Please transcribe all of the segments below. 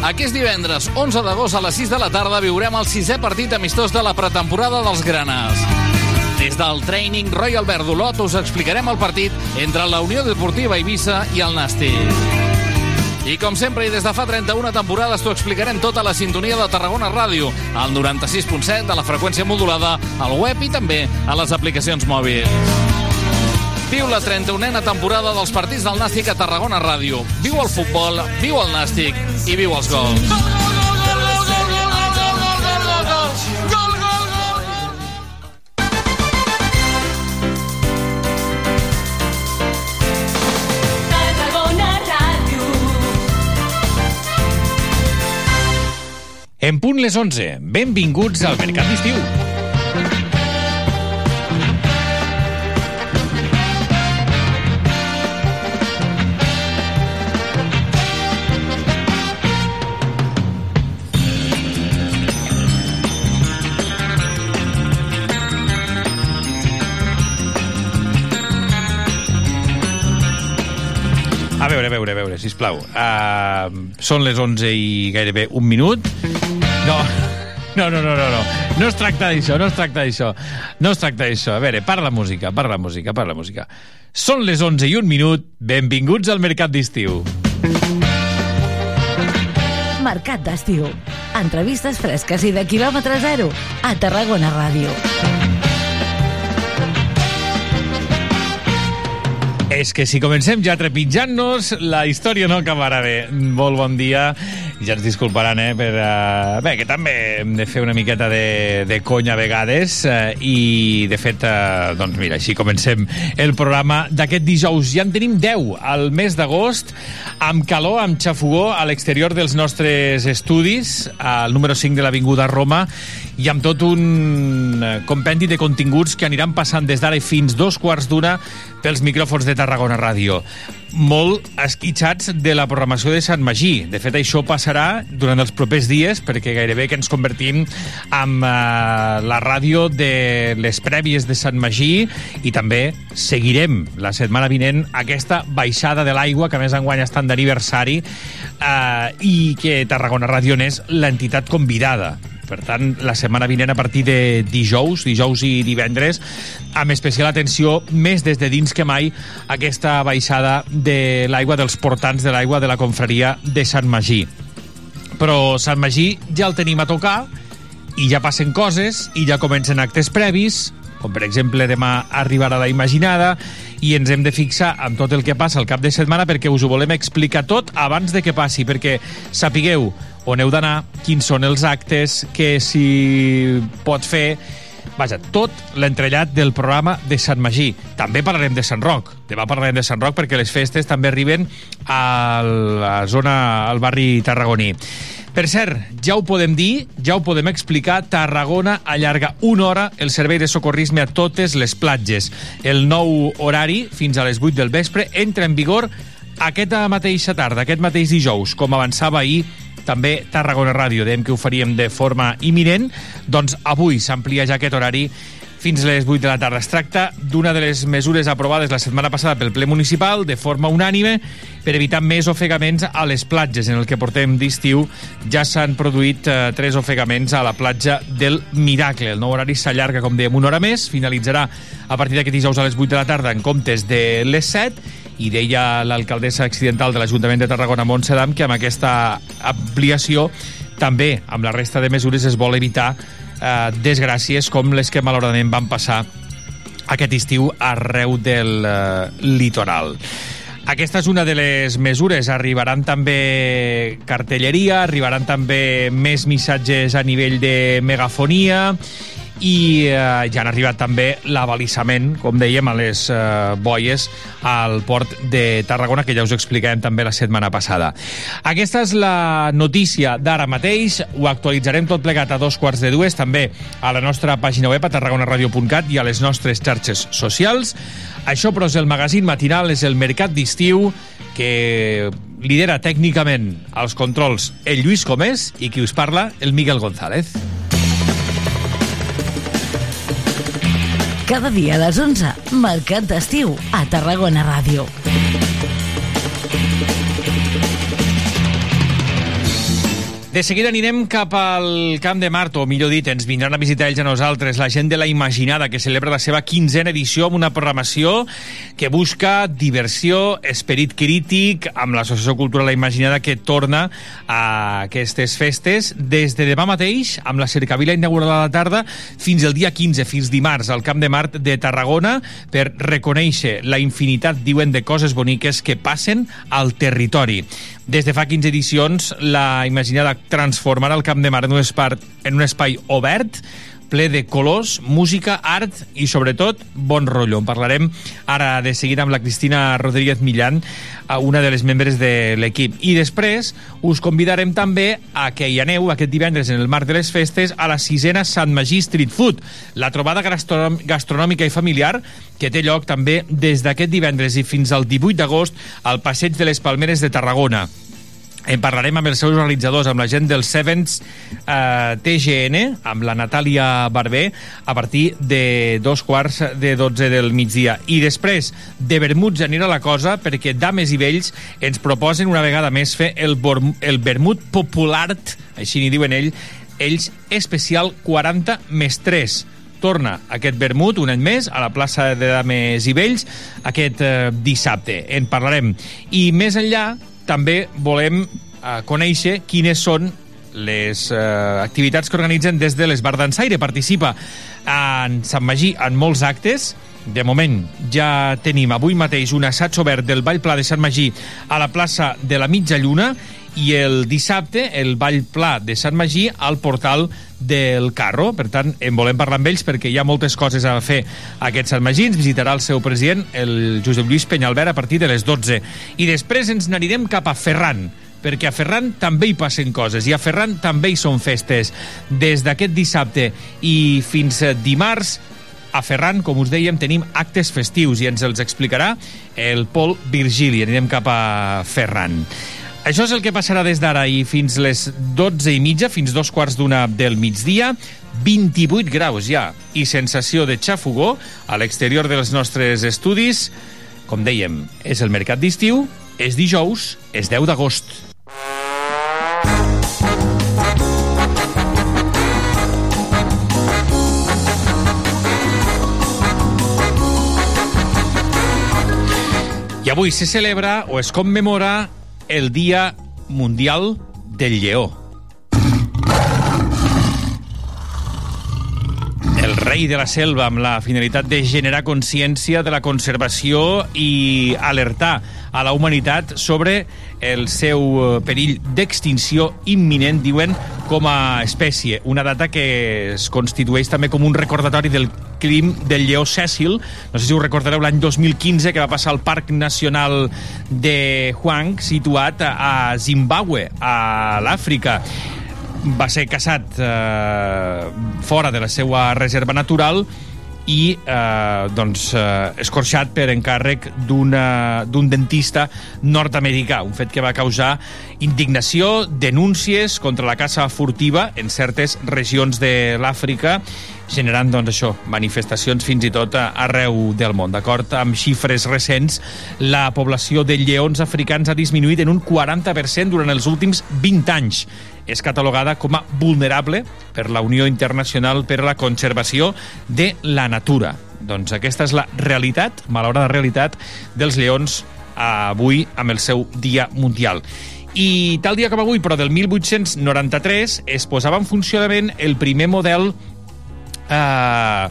Aquest divendres, 11 d'agost a les 6 de la tarda, viurem el sisè partit amistós de la pretemporada dels Granes. Des del Training Royal Verd d'Olot us explicarem el partit entre la Unió Deportiva Eivissa i el Nàstic. I com sempre, i des de fa 31 temporades, t'ho explicarem tota la sintonia de Tarragona Ràdio, al 96.7 de la freqüència modulada, al web i també a les aplicacions mòbils. Viu la 31a temporada dels partits del Nàstic a Tarragona Ràdio. Viu el futbol, viu el Nàstic i viu els gols. En punt les 11. Benvinguts al Mercat d'Estiu. Veure, a veure, a veure, sisplau. Uh, són les 11 i gairebé un minut. No, no, no, no, no, no. No es tracta d'això, no es tracta d'això. No es tracta d'això. A veure, para la música, para la música, para la música. Són les 11 i un minut. Benvinguts al Mercat d'Estiu. Mercat d'Estiu. Entrevistes fresques i de quilòmetre zero a Tarragona Ràdio. És que si comencem ja trepitjant-nos, la història no acabarà bé. Molt bon dia. Ja ens disculparan, eh, per... Uh, bé, que també hem de fer una miqueta de, de conya a vegades uh, i, de fet, uh, doncs mira, així comencem el programa d'aquest dijous. Ja en tenim 10 al mes d'agost, amb calor, amb xafogó a l'exterior dels nostres estudis, al número 5 de l'Avinguda Roma, i amb tot un compendi de continguts que aniran passant des d'ara fins dos quarts d'una pels micròfons de Tarragona Ràdio. Molt esquitxats de la programació de Sant Magí. De fet, això passarà durant els propers dies, perquè gairebé que ens convertim en uh, la ràdio de les prèvies de Sant Magí i també seguirem la setmana vinent aquesta baixada de l'aigua, que més enguany estan d'aniversari, uh, i que Tarragona Ràdio n'és l'entitat convidada per tant, la setmana vinent a partir de dijous, dijous i divendres, amb especial atenció, més des de dins que mai, aquesta baixada de l'aigua dels portants de l'aigua de la confraria de Sant Magí. Però Sant Magí ja el tenim a tocar i ja passen coses i ja comencen actes previs, com per exemple demà arribarà la imaginada i ens hem de fixar amb tot el que passa al cap de setmana perquè us ho volem explicar tot abans de que passi, perquè sapigueu on heu d'anar, quins són els actes, que si pot fer... Vaja, tot l'entrellat del programa de Sant Magí. També parlarem de Sant Roc. Demà parlarem de Sant Roc perquè les festes també arriben a la zona, al barri tarragoní. Per cert, ja ho podem dir, ja ho podem explicar, Tarragona allarga una hora el servei de socorrisme a totes les platges. El nou horari, fins a les 8 del vespre, entra en vigor aquesta mateixa tarda, aquest mateix dijous, com avançava ahir també Tarragona Ràdio, dèiem que ho faríem de forma imminent, doncs avui s'amplia ja aquest horari fins a les 8 de la tarda. Es tracta d'una de les mesures aprovades la setmana passada pel ple municipal de forma unànime per evitar més ofegaments a les platges. En el que portem d'estiu ja s'han produït eh, tres ofegaments a la platja del Miracle. El nou horari s'allarga, com dèiem, una hora més, finalitzarà a partir d'aquest dijous a les 8 de la tarda en comptes de les 7 i deia l'alcaldessa accidental de l'Ajuntament de Tarragona, Montse Dam, que amb aquesta ampliació també amb la resta de mesures es vol evitar eh, desgràcies com les que malauradament van passar aquest estiu arreu del eh, litoral. Aquesta és una de les mesures. Arribaran també cartelleria, arribaran també més missatges a nivell de megafonia i eh, ja han arribat també l'avalisament, com dèiem, a les eh, boies al port de Tarragona, que ja us explicarem també la setmana passada. Aquesta és la notícia d'ara mateix, ho actualitzarem tot plegat a dos quarts de dues, també a la nostra pàgina web, a tarragonaradio.cat i a les nostres xarxes socials. Això, però, és el magazín matinal, és el Mercat d'Estiu, que lidera tècnicament els controls el Lluís Comés i qui us parla, el Miguel González. Cada dia a les 11, Mercat d'Estiu, a Tarragona Ràdio. De seguida anirem cap al Camp de Mart, o millor dit, ens vindran a visitar ells a nosaltres, la gent de la Imaginada, que celebra la seva quinzena edició amb una programació que busca diversió, esperit crític, amb l'Associació Cultural La Imaginada que torna a aquestes festes. Des de demà mateix, amb la cercavila inaugurada a la tarda, fins el dia 15, fins dimarts, al Camp de Mart de Tarragona, per reconèixer la infinitat, diuen, de coses boniques que passen al territori. Des de fa 15 edicions, la Imaginada transformarà el Camp de Mar en un, espai, en un espai obert, ple de colors, música, art i, sobretot, bon rotllo. En parlarem ara de seguida amb la Cristina Rodríguez Millán, una de les membres de l'equip. I després us convidarem també a que hi aneu aquest divendres en el marc de les festes a la sisena Sant Magí Street Food, la trobada gastronòmica i familiar que té lloc també des d'aquest divendres i fins al 18 d'agost al Passeig de les Palmeres de Tarragona. En parlarem amb els seus realitzadors, amb la gent del Sevens eh, TGN, amb la Natàlia Barber, a partir de dos quarts de 12 del migdia. I després, de vermuts anirà la cosa, perquè dames i vells ens proposen una vegada més fer el, el vermut popular, així n'hi diuen ell, ells especial 40 més 3 torna aquest vermut un any més a la plaça de Dames i Vells aquest eh, dissabte. En parlarem. I més enllà, també volem eh, conèixer quines són les eh, activitats que organitzen des de l'Esbar d'Ansaire. Participa en Sant Magí en molts actes. De moment ja tenim avui mateix un assaig obert del Ball Pla de Sant Magí a la plaça de la Mitja Lluna i el dissabte el Ball Pla de Sant Magí al portal del Carro. Per tant, en volem parlar amb ells perquè hi ha moltes coses a fer aquest Sant Magí. Ens visitarà el seu president, el Josep Lluís Penyalbert, a partir de les 12. I després ens n'anirem cap a Ferran, perquè a Ferran també hi passen coses i a Ferran també hi són festes. Des d'aquest dissabte i fins dimarts a Ferran, com us dèiem, tenim actes festius i ens els explicarà el Pol Virgili. Anirem cap a Ferran. Això és el que passarà des d'ara i fins les 12 i mitja, fins dos quarts d'una del migdia. 28 graus ja i sensació de xafogó a l'exterior dels nostres estudis. Com dèiem, és el mercat d'estiu, és dijous, és 10 d'agost. I avui se celebra o es commemora el Dia Mundial del Lleó. El rei de la selva amb la finalitat de generar consciència de la conservació i alertar a la humanitat sobre el seu eh, perill d'extinció imminent, diuen, com a espècie. Una data que es constitueix també com un recordatori del crim del lleó Cecil. No sé si us recordareu l'any 2015 que va passar al Parc Nacional de Huang, situat a Zimbabue, a l'Àfrica va ser caçat eh, fora de la seva reserva natural i eh, doncs, eh, escorxat per encàrrec d'un dentista nord-americà, un fet que va causar indignació, denúncies contra la caça furtiva en certes regions de l'Àfrica generant doncs, això, manifestacions fins i tot arreu del món. D'acord amb xifres recents, la població de lleons africans ha disminuït en un 40% durant els últims 20 anys. És catalogada com a vulnerable per la Unió Internacional per a la Conservació de la Natura. Doncs aquesta és la realitat, malaurada realitat, dels lleons avui amb el seu Dia Mundial. I tal dia com avui, però del 1893, es posava en funcionament el primer model eh,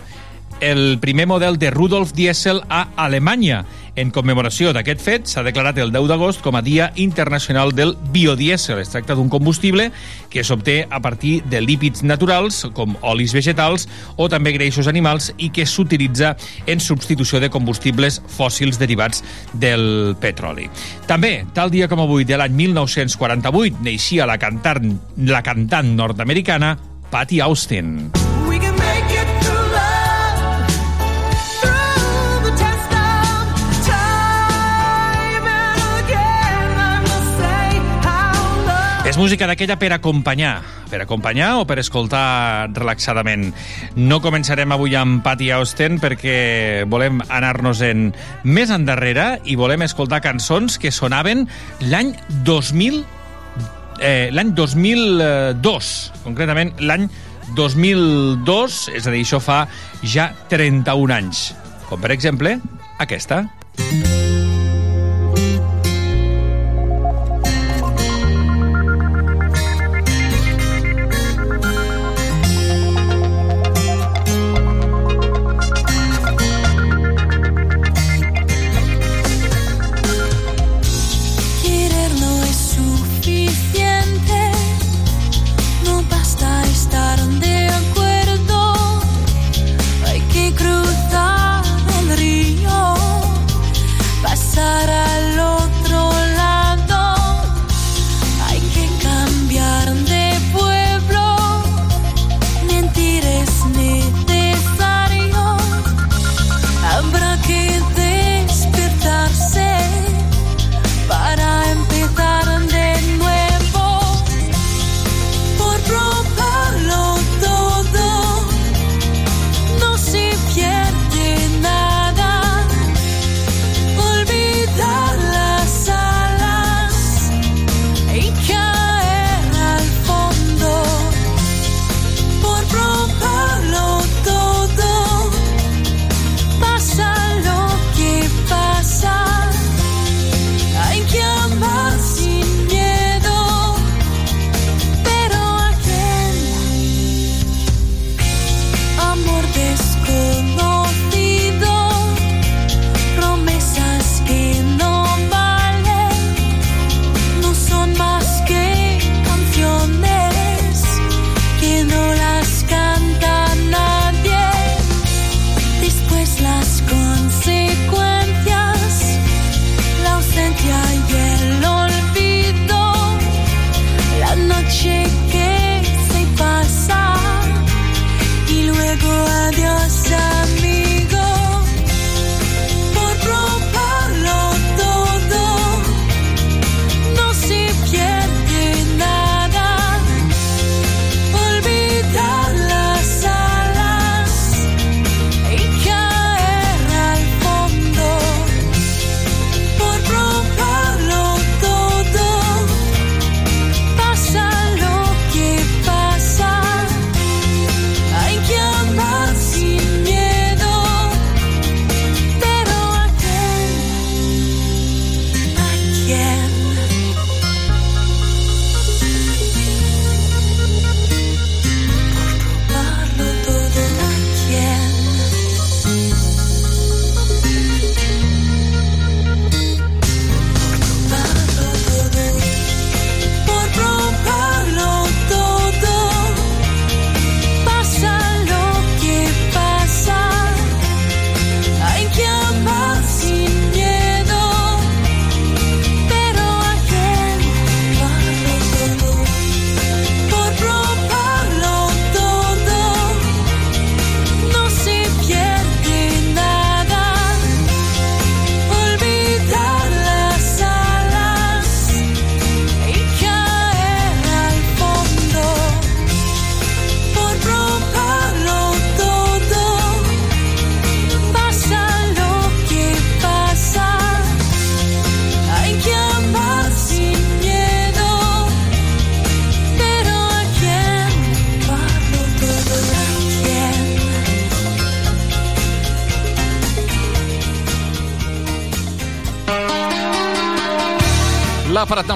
el primer model de Rudolf Diesel a Alemanya. En commemoració d'aquest fet, s'ha declarat el 10 d'agost com a Dia Internacional del Biodiesel. Es tracta d'un combustible que s'obté a partir de lípids naturals, com olis vegetals o també greixos animals, i que s'utilitza en substitució de combustibles fòssils derivats del petroli. També, tal dia com avui de l'any 1948, neixia la cantant, la cantant nord-americana Patty Austin. És música d'aquella per acompanyar, per acompanyar o per escoltar relaxadament. No començarem avui amb Patty Austen perquè volem anar-nos en més endarrere i volem escoltar cançons que sonaven l'any 2000 eh, l'any 2002, concretament l'any 2002, és a dir, això fa ja 31 anys. Com, per exemple, aquesta. Querer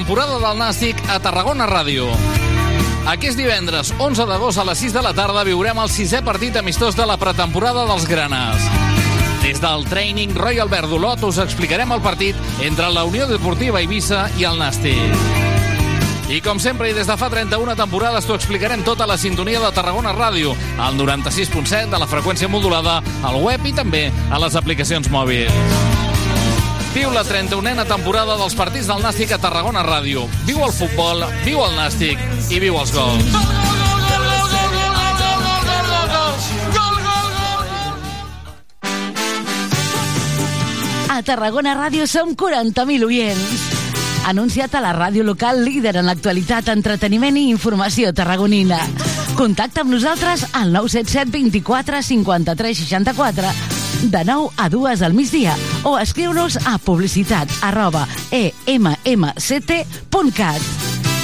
La pretemporada del Nàstic a Tarragona Ràdio. Aquest divendres, 11 d'agost a les 6 de la tarda, viurem el sisè partit amistós de la pretemporada dels Granes. Des del training Royal Albert d'Olot us explicarem el partit entre la Unió Deportiva Eivissa i el Nàstic. I com sempre, i des de fa 31 temporades, t'ho explicarem tota la sintonia de Tarragona Ràdio, al 96.7 de la freqüència modulada, al web i també a les aplicacions mòbils. Viu la 31a temporada dels partits del Nàstic a Tarragona Ràdio. Viu el futbol, viu el Nàstic i viu els gols. A Tarragona Ràdio som 40.000 oients. Anuncia't a la ràdio local líder en l'actualitat, entreteniment i informació tarragonina. Contacta amb nosaltres al 977 24 53 64 de 9 a 2 al migdia o escriu-nos a publicitat arroba emmt.cat.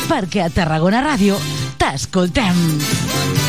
perquè a Tarragona Ràdio t'escoltem.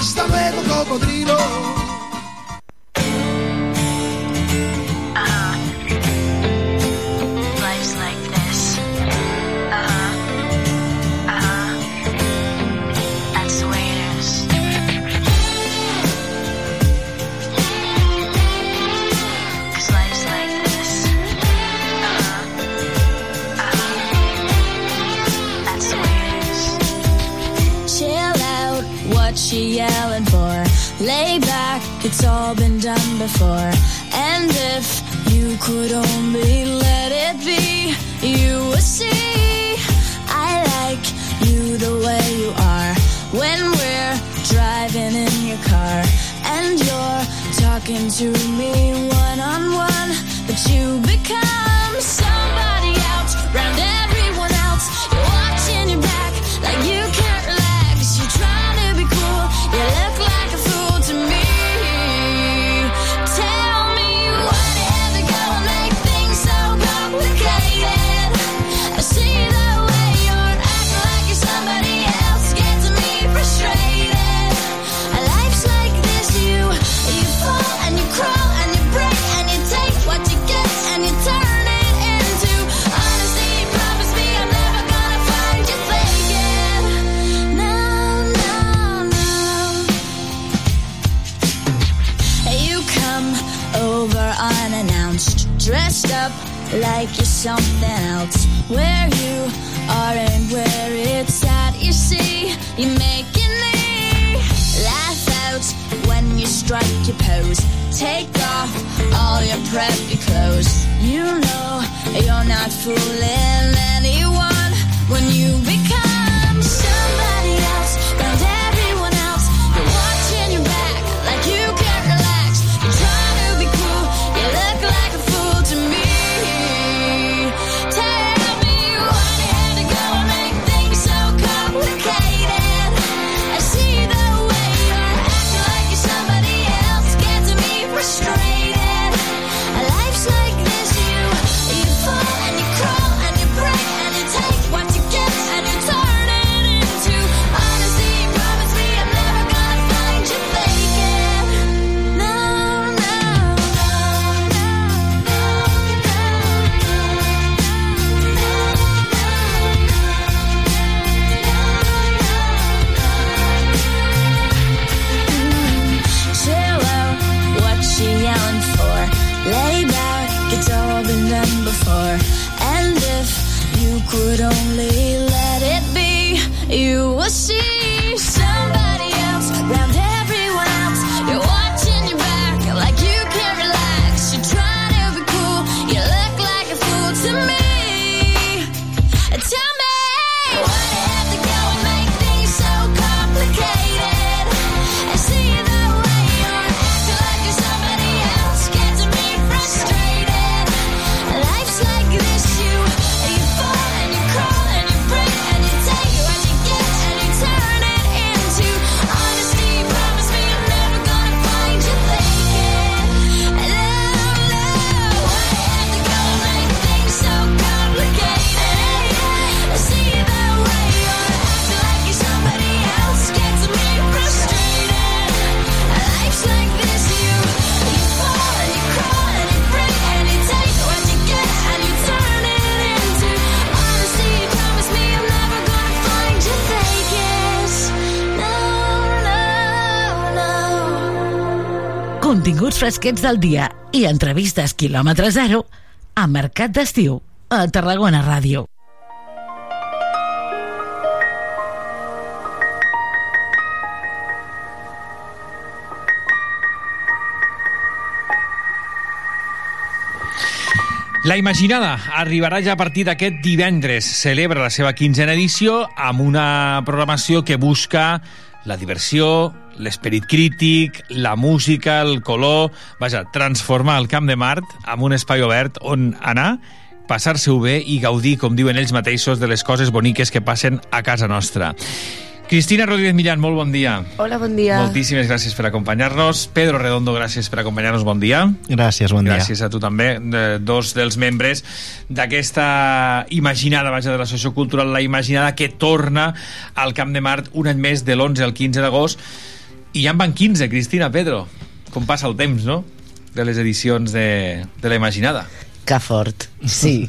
Hasta luego, cocodrilo. You yelling for? Lay back, it's all been done before. And if you could only let it be, you would see. I like you the way you are. When we're driving in your car, and you're talking to me one on one, but you become somebody else, round everyone else. You're watching your back like you continguts fresquets del dia i entrevistes quilòmetre zero a Mercat d'Estiu, a Tarragona Ràdio. La Imaginada arribarà ja a partir d'aquest divendres. Celebra la seva quinzena edició amb una programació que busca la diversió, l'esperit crític, la música, el color... Vaja, transformar el Camp de Mart en un espai obert on anar, passar-se-ho bé i gaudir, com diuen ells mateixos, de les coses boniques que passen a casa nostra. Cristina Rodríguez Millán, molt bon dia. Hola, bon dia. Moltíssimes gràcies per acompanyar-nos. Pedro Redondo, gràcies per acompanyar-nos, bon dia. Gràcies, bon dia. Gràcies a tu també, de, dos dels membres d'aquesta imaginada, vaja, de l'Associació Cultural La Imaginada, que torna al Camp de Mart un any més de l'11 al 15 d'agost. I ja en van 15, Cristina, Pedro. Com passa el temps, no?, de les edicions de, de La Imaginada. Que fort, sí.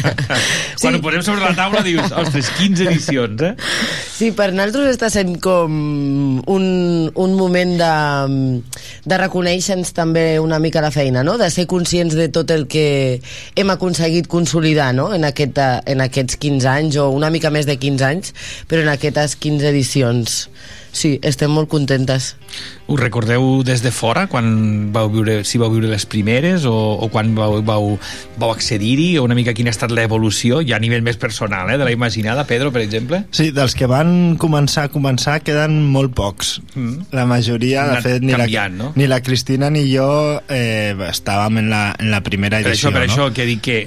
Quan ho posem sobre la taula dius, ostres, 15 edicions, eh? Sí, per nosaltres està sent com un, un moment de, de reconèixer-nos també una mica la feina, no? de ser conscients de tot el que hem aconseguit consolidar no? en, aquest, en aquests 15 anys, o una mica més de 15 anys, però en aquestes 15 edicions. Sí, estem molt contentes. Ho recordeu des de fora, quan vau viure, si vau viure les primeres, o, o quan vau, vau, vau accedir-hi, o una mica quina ha estat l'evolució, ja a nivell més personal, eh, de la imaginada, Pedro, per exemple? Sí, dels que van començar a començar queden molt pocs. Mm. La majoria, de fet, ni, canviant, la, no? ni la Cristina ni jo eh, estàvem en la, en la primera per edició. això, per no? això, que dic que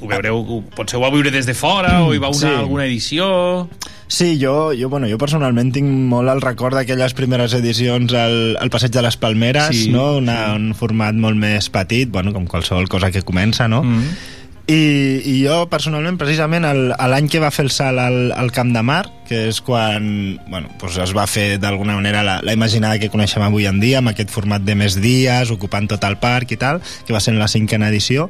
ho veureu, potser ho vau viure des de fora, o hi va una, Sí. alguna edició... Sí, jo, jo, bueno, jo personalment tinc molt el record d'aquelles primeres edicions al, al Passeig de les Palmeres, Sí, no? Una, un format molt més petit, bueno, com qualsevol cosa que comença, no? Mm. I, I jo, personalment, precisament, l'any que va fer el salt al, al Camp de Mar, que és quan bueno, doncs es va fer d'alguna manera la, la imaginada que coneixem avui en dia, amb aquest format de més dies, ocupant tot el parc i tal, que va ser en la cinquena edició,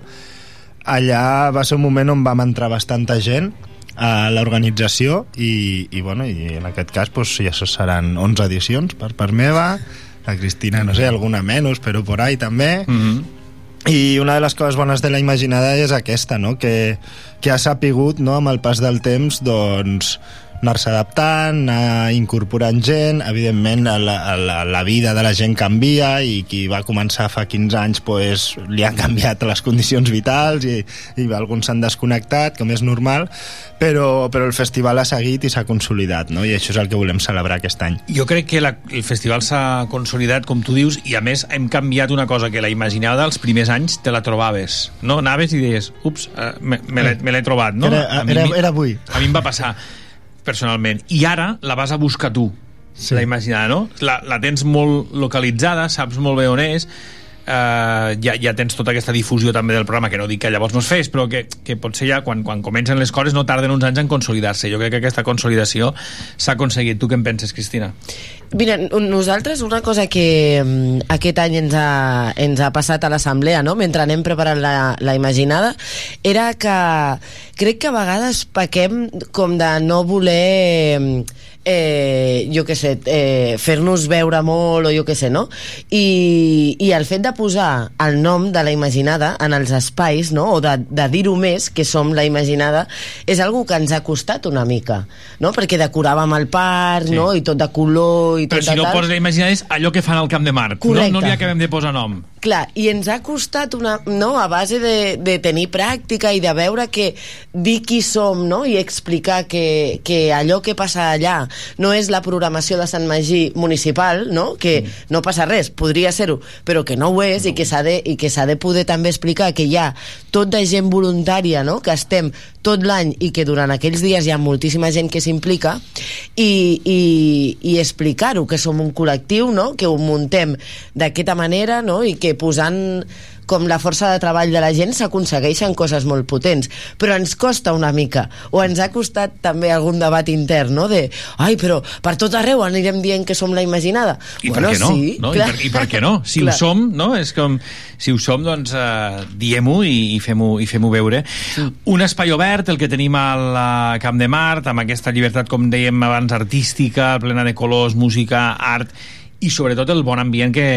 allà va ser un moment on vam entrar bastanta gent a l'organització i, i, bueno, i en aquest cas doncs, ja seran 11 edicions per part meva la Cristina, no sé, alguna menys però por ahí també Mm -hmm. i una de les coses bones de la Imaginada és aquesta, no? que, que ha sapigut no, amb el pas del temps doncs, anar-se adaptant, anar incorporant gent, evidentment la, la, la vida de la gent canvia i qui va començar fa 15 anys pues, li han canviat les condicions vitals i, i alguns s'han desconnectat, com és normal, però, però el festival ha seguit i s'ha consolidat, no? i això és el que volem celebrar aquest any. Jo crec que la, el festival s'ha consolidat, com tu dius, i a més hem canviat una cosa que la imaginada als primers anys te la trobaves, no? Anaves i deies, ups, eh, me, me l'he trobat, no? Era, era, era avui. A mi em va passar personalment. I ara la vas a buscar tu, sí. la imaginada, no? La, la tens molt localitzada, saps molt bé on és, eh, ja, ja tens tota aquesta difusió també del programa, que no dic que llavors no es fes, però que, que potser ja quan, quan comencen les coses no tarden uns anys en consolidar-se. Jo crec que aquesta consolidació s'ha aconseguit. Tu què en penses, Cristina? Mira, nosaltres una cosa que mm, aquest any ens ha, ens ha passat a l'assemblea, no? mentre anem preparant la, la imaginada, era que crec que a vegades pequem com de no voler mm, eh, jo què sé, eh, fer-nos veure molt o jo què sé, no? I, I el fet de posar el nom de la imaginada en els espais, no? o de, de dir-ho més, que som la imaginada, és algo que ens ha costat una mica, no? Perquè decoràvem el parc, Sí. no? I tot de color i Però tot si de no tal. poses la imaginada és allò que fan al Camp de Mar. No, Correcte. no li acabem de posar nom. Clar, i ens ha costat una, no, a base de, de tenir pràctica i de veure que dir qui som no? i explicar que, que allò que passa allà no és la programació de Sant Magí municipal, no? que mm. no passa res, podria ser-ho, però que no ho és no. i que s'ha de, i que de poder també explicar que hi ha tot de gent voluntària no? que estem tot l'any i que durant aquells dies hi ha moltíssima gent que s'implica i, i, i explicar-ho, que som un col·lectiu, no? que ho muntem d'aquesta manera no? i que posant com la força de treball de la gent s'aconsegueixen coses molt potents però ens costa una mica o ens ha costat també algun debat intern no? de, ai però per tot arreu anirem dient que som la imaginada I per què no? sí, no? I, per, I per què no? Si Clar. ho som, no? És com, si ho som, doncs eh, diem-ho i, i fem-ho i fem veure. Un espai obert, el que tenim al Camp de Mart, amb aquesta llibertat, com dèiem abans, artística, plena de colors, música, art i sobretot el bon ambient que,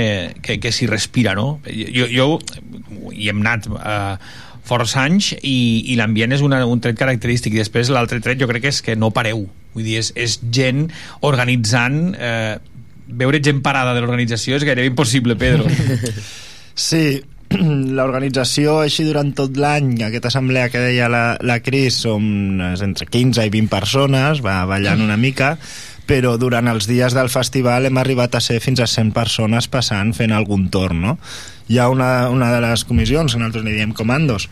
que, que s'hi respira, no? Jo, jo hi hem anat eh, força anys i, i l'ambient és una, un tret característic. I després l'altre tret jo crec que és que no pareu. Vull dir, és, és gent organitzant eh, veure gent parada de l'organització és gairebé impossible, Pedro. Sí, l'organització així durant tot l'any, aquesta assemblea que deia la, la Cris, som entre 15 i 20 persones, va ballant una mica, però durant els dies del festival hem arribat a ser fins a 100 persones passant fent algun torn, no? Hi ha una, una de les comissions, nosaltres li diem comandos,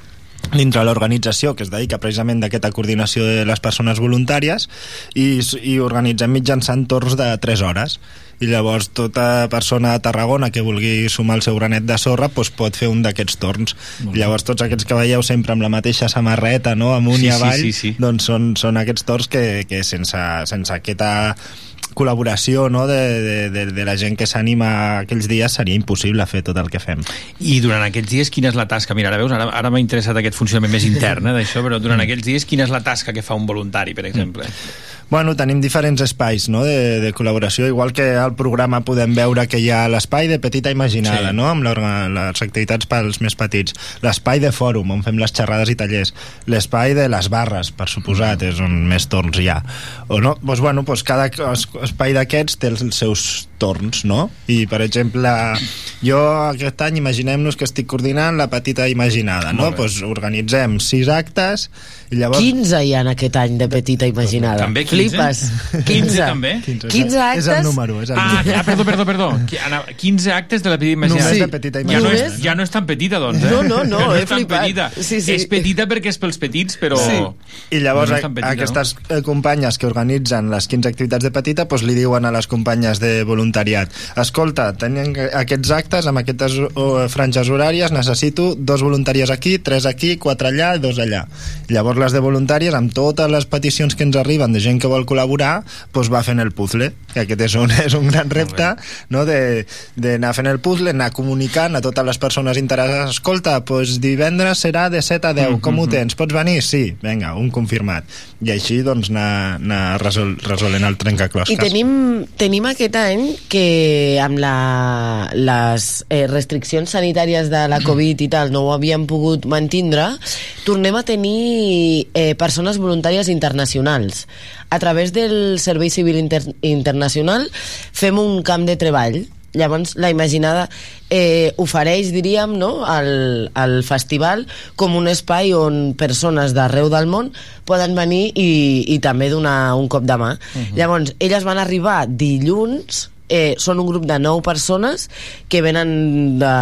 dintre l'organització que es dedica precisament d'aquesta coordinació de les persones voluntàries i, i organitzem mitjançant torns de 3 hores i llavors tota persona a Tarragona que vulgui sumar el seu granet de sorra doncs pot fer un d'aquests torns Molt llavors tots aquests que veieu sempre amb la mateixa samarreta no? amunt Sí, i sí, avall sí, sí. doncs són, són aquests torns que, que sense, sense aquesta col·laboració no? de, de, de, de la gent que s'anima aquells dies seria impossible fer tot el que fem I durant aquests dies, quina és la tasca? Mira, ara veus, ara, ara m'ha interessat aquest funcionament més intern eh, d'això, però durant aquells dies, quina és la tasca que fa un voluntari, per exemple? Bueno, tenim diferents espais no? de, de col·laboració, igual que al programa podem veure que hi ha l'espai de petita imaginada, Sí. no? amb les activitats pels més petits, l'espai de fòrum, on fem les xerrades i tallers, l'espai de les barres, per suposat, és on més torns hi ha. O no? Doncs, bueno, doncs cada es- espai d'aquests té els seus torns, no? I, per exemple, jo aquest any imaginem-nos que estic coordinant la petita imaginada, no? Doncs organitzem sis actes i llavors... 15 hi ha en aquest any de petita imaginada. També 15? Flipes. 15. també? 15 actes. És el número, és el Ah, número. ah, perdó, perdó, perdó. Ana- 15 actes de la petita imaginada. Només de petita Ja no, és, imaginada. ja no és tan petita, doncs, eh? No, no, no, ja no he flipat. petita. Sí, sí. És petita perquè és pels petits, però... Sí. I llavors no petita, aquestes no? companyes que organitzen les 15 activitats de petita doncs li diuen a les companyes de voluntariat escolta, tenen aquests actes amb aquestes franges horàries necessito dos voluntàries aquí, tres aquí, quatre allà i dos allà. Llavors les de voluntàries amb totes les peticions que ens arriben de gent que vol col·laborar doncs va fent el puzzle, que aquest és un, és un gran repte no? de- d'anar fent el puzzle, anar comunicant a totes les persones interessades escolta, doncs divendres serà de 7 a 10, com ho tens? Pots venir? Sí, vinga, un confirmat. I així doncs anar, anar resol, resolent el trencaclosques. I tenim, tenim aquest any que amb la, les eh, restriccions sanitàries de la Covid i tal no ho havíem pogut mantindre, tornem a tenir eh, persones voluntàries internacionals. A través del Servei Civil Inter Internacional fem un camp de treball Llavors, la Imaginada eh, ofereix, diríem, no, al, al festival com un espai on persones d'arreu del món poden venir i, i també donar un cop de mà. Mhm. Llavors, elles van arribar dilluns, eh, són un grup de nou persones que venen de,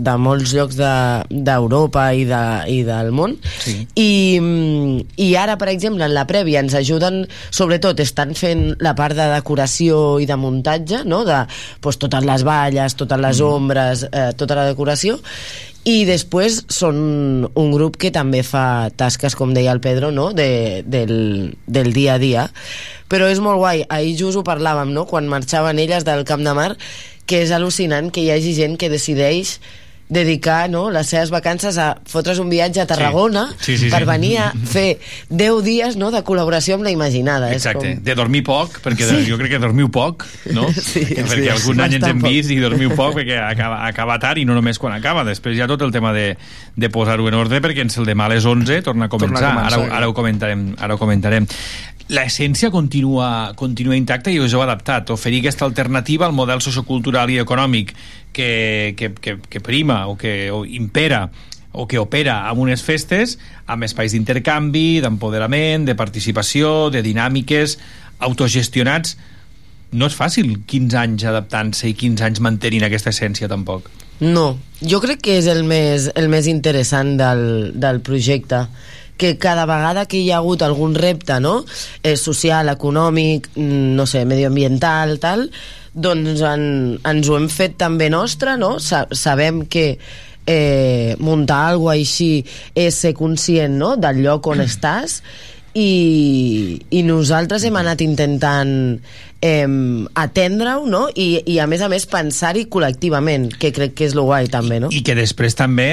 de molts llocs de- d'Europa de, i, de, i del món Sí. i, mm, i ara, per exemple, en la prèvia ens ajuden, sobretot estan fent la part de decoració i de muntatge, no? de pues, totes les valles, totes les ombres, eh, tota la decoració, i després són un grup que també fa tasques, com deia el Pedro, no? de, del, del dia a dia. Però és molt guai. Ahir just ho parlàvem, no? quan marxaven elles del Camp de Mar, que és al·lucinant que hi hagi gent que decideix dedicar no, les seves vacances a fotre's un viatge a Tarragona Sí, sí, sí, per sí. venir a fer 10 dies no, de col·laboració amb la Imaginada. Exacte, És com... de dormir poc, perquè Sí. jo crec que dormiu poc, no? Sí, perquè sí, algun any ens hem poc. vist i dormiu poc perquè acaba, acaba tard i no només quan acaba, després hi ha tot el tema de, de posar-ho en ordre perquè ens el demà a les 11 torna a començar, Torna a començar, ara, ara, ho comentarem, ara ho comentarem l'essència continua, continua intacta i us heu adaptat, oferir aquesta alternativa al model sociocultural i econòmic que, que, que, que prima o que o impera o que opera amb unes festes amb espais d'intercanvi, d'empoderament, de participació, de dinàmiques autogestionats. No és fàcil 15 anys adaptant-se i 15 anys mantenint aquesta essència tampoc. No, jo crec que és el més, el més interessant del, del projecte que cada vegada que hi ha hagut algun repte no? eh, social, econòmic mm, no sé, medioambiental tal, doncs en, ens ho hem fet també nostre no? Sa sabem que eh, muntar alguna així és ser conscient no? del lloc on estàs i, i nosaltres hem anat intentant eh, atendre-ho no? I, i a més a més pensar-hi col·lectivament que crec que és lo guai també no? i que després també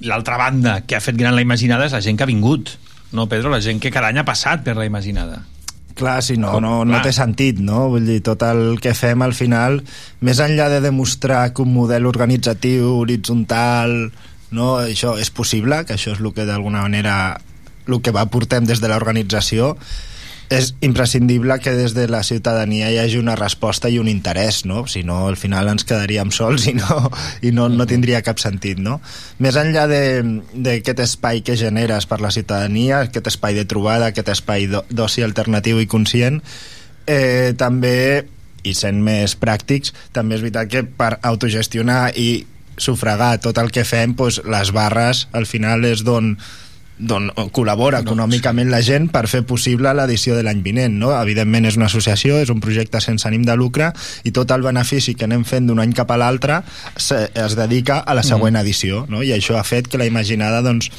l'altra banda que ha fet gran la Imaginada és la gent que ha vingut no, Pedro? La gent que cada any ha passat per la Imaginada Clar, si no, Com- no, no té sentit, no? Vull dir, tot el que fem al final, més enllà de demostrar que un model organitzatiu, horitzontal, no, això és possible, que això és el que d'alguna manera el que va portem des de l'organització, és imprescindible que des de la ciutadania hi hagi una resposta i un interès, no? Si no, al final ens quedaríem sols i no, i no, no tindria cap sentit, no? Més enllà d'aquest espai que generes per la ciutadania, aquest espai de trobada, aquest espai d'o- d'oci alternatiu i conscient, eh, també, i sent més pràctics, també és veritat que per autogestionar i sufragar tot el que fem, doncs, les barres al final és d'on d'on col·labora econòmicament la gent per fer possible l'edició de l'any vinent. No? Evidentment és una associació, és un projecte sense ànim de lucre i tot el benefici que anem fent d'un any cap a l'altre es dedica a la següent edició no? i això ha fet que la Imaginada doncs,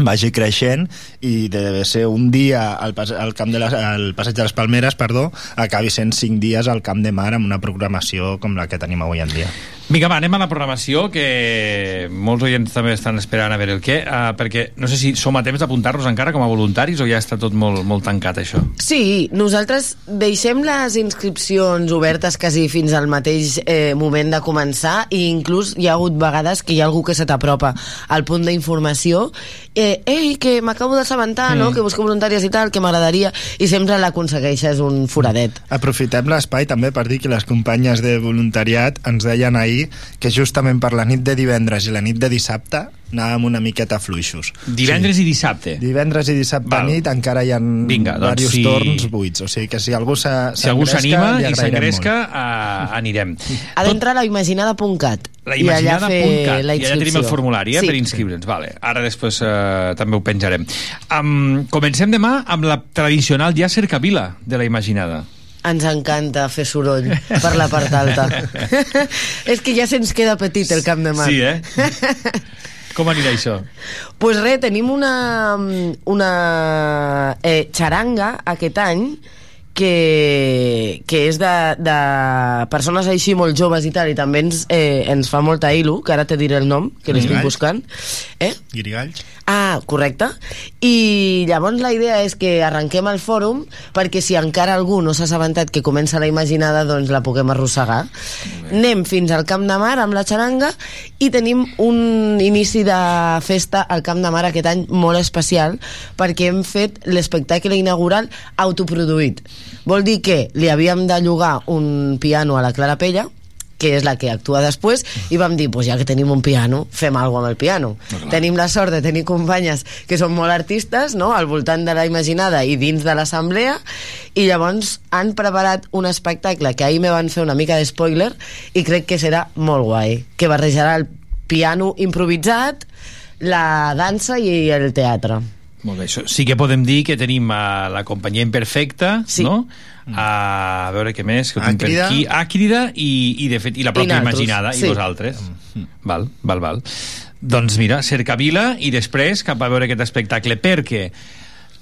vagi creixent i de ser un dia al, pas, al camp de les, al Passeig de les Palmeres perdó, acabi sent cinc dies al Camp de Mar amb una programació com la que tenim avui en dia. Vinga, va, anem a la programació, que molts oients també estan esperant a veure el què, uh, perquè no sé si som a temps d'apuntar-nos encara com a voluntaris o ja està tot molt, molt tancat, això. Sí, nosaltres deixem les inscripcions obertes quasi fins al mateix eh, moment de començar i inclús hi ha hagut vegades que hi ha algú que se t'apropa al punt d'informació eh, ei, que m'acabo d'assabentar, mm. no?, que busco voluntàries i tal, que m'agradaria i sempre l'aconsegueixes un foradet. Aprofitem l'espai també per dir que les companyes de voluntariat ens deien ahir que justament per la nit de divendres i la nit de dissabte anàvem una miqueta fluixos. Divendres i dissabte. Divendres i dissabte Val. nit encara hi ha Vinga, doncs diversos si- torns buits, o sigui que si algú s'ha- Si algú s'anima i s'engresca, uh, anirem. Ha d'entrar a la imaginada.cat La i allà i allà tenim el formulari eh, sí. per inscriure'ns. Vale. Ara després uh, també ho penjarem. Um, comencem demà amb la tradicional ja cercavila de la Imaginada. Ens encanta fer soroll per la part alta. És que ja se'ns queda petit el camp de mar. Sí, eh? Com anirà això? pues res, tenim una, una eh, xaranga aquest any que, que és de, de persones així molt joves i tal, i també ens, eh, ens fa molta il·lu, que ara te diré el nom, que l'estic buscant. Eh? Guirigalls. Ah, correcte. I llavors la idea és que arrenquem el fòrum perquè si encara algú no s'ha assabentat que comença la imaginada, doncs la puguem arrossegar. Anem fins al Camp de Mar amb la xaranga i tenim un inici de festa al Camp de Mar aquest any molt especial perquè hem fet l'espectacle inaugural autoproduït. Vol dir que li havíem de llogar un piano a la Clara Pella que és la que actua després, i vam dir, pues ja que tenim un piano, fem alguna amb el piano. Tenim la sort de tenir companyes que són molt artistes, no?, al voltant de la imaginada i dins de l'assemblea, i llavors han preparat un espectacle que ahir me van fer una mica de spoiler i crec que serà molt guai, que barrejarà el piano improvisat, la dansa i el teatre. Molt bé, això. Sí que podem dir que tenim uh, la companyia imperfecta, Sí. no? a veure què més que ho tinc per Àcrida. aquí. Àcrida i, i, de fet, i la pròpia I imaginada sí. i vosaltres val, val, val doncs mira, cercavila i després cap a veure aquest espectacle perquè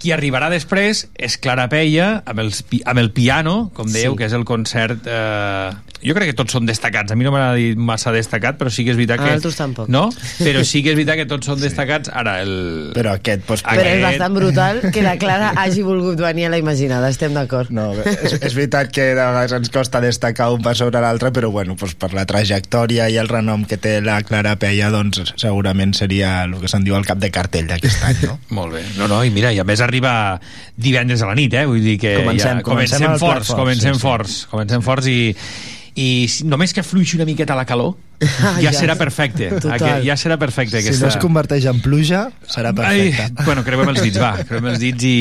qui arribarà després és Clara Peia amb, els, amb el piano, com dèieu, Sí. que és el concert... Eh, jo crec que tots són destacats. A mi no m'ha dit massa destacat, però sí que és veritat A que... altres tampoc. No? Però sí que és veritat que tots són destacats. Ara, el... Però aquest... Doncs, Però és Aquest- bastant brutal que la Clara hagi volgut venir a la imaginada, estem d'acord. No, és, és veritat que de vegades ens costa destacar un pas sobre l'altre, però bueno, doncs per la trajectòria i el renom que té la Clara Peia, doncs segurament seria el que se'n diu el cap de cartell d'aquest any, no? Molt bé. No, no, i mira, i a més arriba divendres a la nit, eh? Vull dir que Comencem- ja, comencem comencem forts, fort, comencem sí, sí. forts, comencem forts i, i si- només que fluixi una miqueta la calor Ah, ja ja. serà perfecte. Total. Aquest, ja serà perfecte Si aquesta... no es converteix en pluja, serà perfecte. Ai, bueno, creuem els dits, va, creuem els dits i...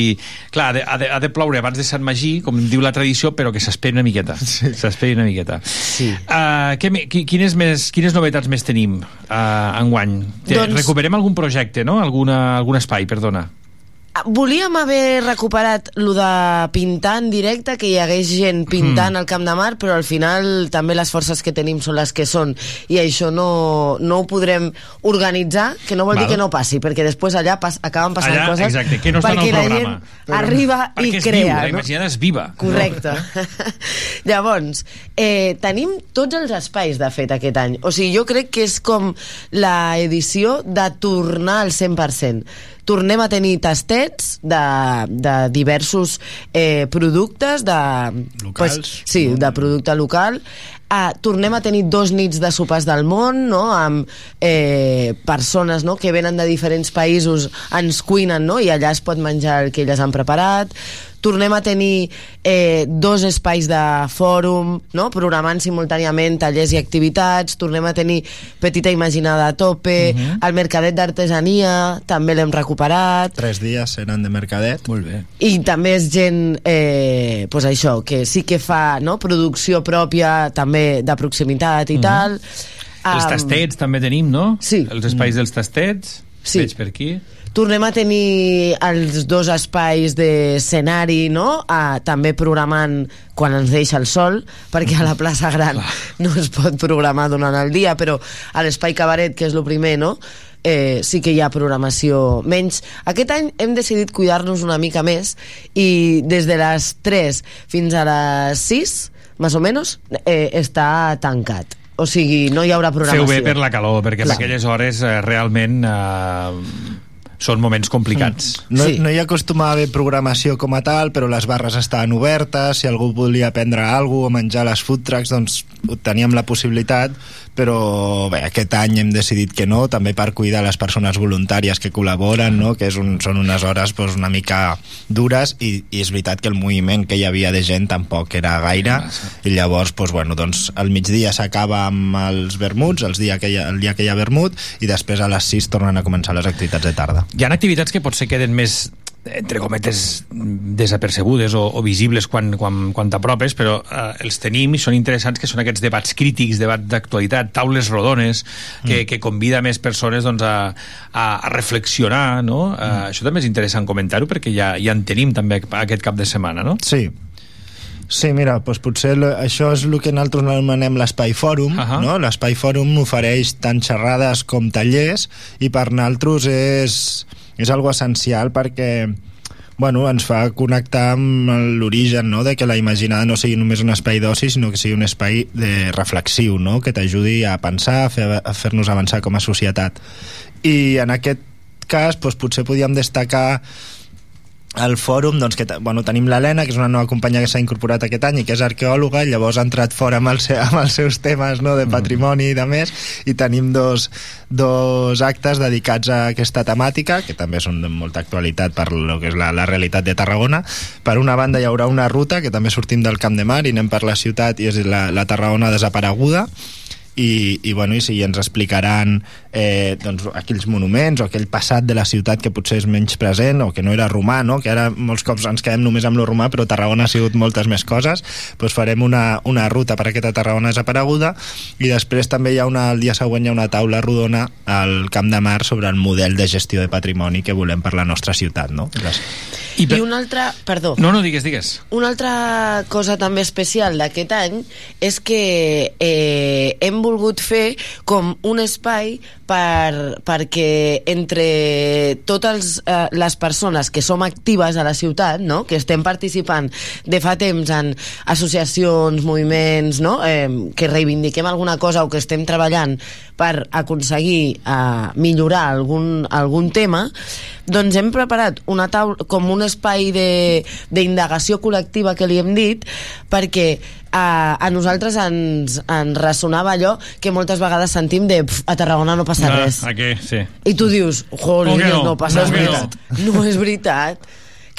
Clar, ha de, ha de, ha de ploure abans de Sant Magí, com diu la tradició, però que s'esperi una miqueta. Sí. S'esperi una miqueta. Sí. Uh, què, quines, més, quines novetats més tenim uh, enguany? Doncs- Recuperem algun projecte, no? Alguna, algun espai, perdona. Volíem haver recuperat lo de pintar en directe, que hi hagués gent pintant al Camp de Mar, però al final també les forces que tenim són les que són i això no, no ho podrem organitzar, que no vol Val. dir que no passi, perquè després allà pas, acaben passant Allà, coses exacte, que no perquè el la programa. gent arriba Perquè i és viu, crea. la no? imaginada és viva. Correcte. Llavors, eh, tenim tots els espais, de fet, aquest any. O sigui, jo crec que és com la edició de tornar al 100%. Tornem a tenir tastets de, de diversos eh, productes de, Locals, sí, de producte local Uh, tornem a tenir dos nits de sopars del món no? amb eh, persones no? que venen de diferents països ens cuinen no? i allà es pot menjar el que elles han preparat tornem a tenir eh, dos espais de fòrum, no? programant simultàniament tallers i activitats, tornem a tenir Petita Imaginada a tope, uh -huh. el Mercadet d'Artesania també l'hem recuperat, Tres dies eren de mercadet. Molt bé. i també és gent eh, pues això, que sí que fa no? producció pròpia també de proximitat i Mhm. tal Els tastets també tenim, no? Sí. Els espais dels tastets. Sí. Veig per aquí. Tornem a tenir els dos espais d'escenari, no? Ah, també programant quan ens deixa el sol, perquè a la plaça Gran no es pot programar durant el dia, però a l'espai cabaret, que és el primer, no? Eh, sí que hi ha programació menys. Aquest any hem decidit cuidar-nos una mica més i des de les 3 fins a les 6, més o menys, eh, està tancat. O sigui, no hi haurà programació. Feu bé per la calor, perquè Clar. per aquelles hores eh, realment eh, són moments complicats. No, sí. no hi acostumava a haver programació com a tal, però les barres estaven obertes, si algú volia prendre alguna cosa o menjar les food trucks, doncs teníem la possibilitat, però bé, aquest any hem decidit que no, també per cuidar les persones voluntàries que col·laboren, no? que és un, són unes hores doncs, una mica dures i, i és veritat que el moviment que hi havia de gent tampoc era gaire i llavors doncs, bueno, doncs, al migdia s'acaba amb els vermuts, els dia que hi ha, el dia que hi ha vermut i després a les 6 tornen a començar les activitats de tarda. Hi ha activitats que potser queden més entre cometes desapercebudes o, o visibles quan, quan, quan t'apropes però eh, els tenim i són interessants que són aquests debats crítics, debats d'actualitat taules rodones que, que convida més persones doncs, a, a, a reflexionar no? Eh, això també és interessant comentar-ho perquè ja, ja en tenim també aquest cap de setmana no? Sí, Sí, mira, doncs potser això és el que nosaltres anomenem l'espai fòrum, uh -huh. no? L'espai fòrum ofereix tant xerrades com tallers i per nosaltres és, és algo essencial perquè bueno, ens fa connectar amb l'origen no? de que la imaginada no sigui només un espai d'oci sinó que sigui un espai de reflexiu no? que t'ajudi a pensar, a fer- a fer-nos avançar com a societat i en aquest cas doncs, potser podíem destacar al fòrum doncs, que bueno, tenim l'Helena que és una nova companya que s'ha incorporat aquest any i que és arqueòloga i llavors ha entrat fora amb, el se, amb els seus temes no, de patrimoni i de més i tenim dos, dos actes dedicats a aquesta temàtica que també són de molta actualitat per lo que és la, la realitat de Tarragona. Per una banda hi haurà una ruta que també sortim del Camp de Mar i anem per la ciutat i és la, la Tarragona desapareguda i, i, bueno, i sí, ens explicaran eh, doncs, aquells monuments o aquell passat de la ciutat que potser és menys present o que no era romà, no? que ara molts cops ens quedem només amb lo romà però Tarragona ha sigut moltes més coses doncs farem una, una ruta per aquesta Tarragona desapareguda i després també hi ha una, el dia següent hi ha una taula rodona al Camp de Mar sobre el model de gestió de patrimoni que volem per la nostra ciutat no? Les... I, I una altra... Perdó. No, no, digues, digues. Una altra cosa també especial d'aquest any és que eh, hem volgut fer com un espai per, perquè entre totes eh, les persones que som actives a la ciutat, no? que estem participant de fa temps en associacions, moviments, no? eh, que reivindiquem alguna cosa o que estem treballant per aconseguir eh, millorar algun, algun tema, doncs hem preparat una taula, com un espai de- d'indagació col·lectiva que li hem dit perquè a, a nosaltres ens, ens ressonava allò que moltes vegades sentim de "Pf, a Tarragona no passa Ah, res a què? Sí. i tu dius, jolín, no, no? no passa que res no és veritat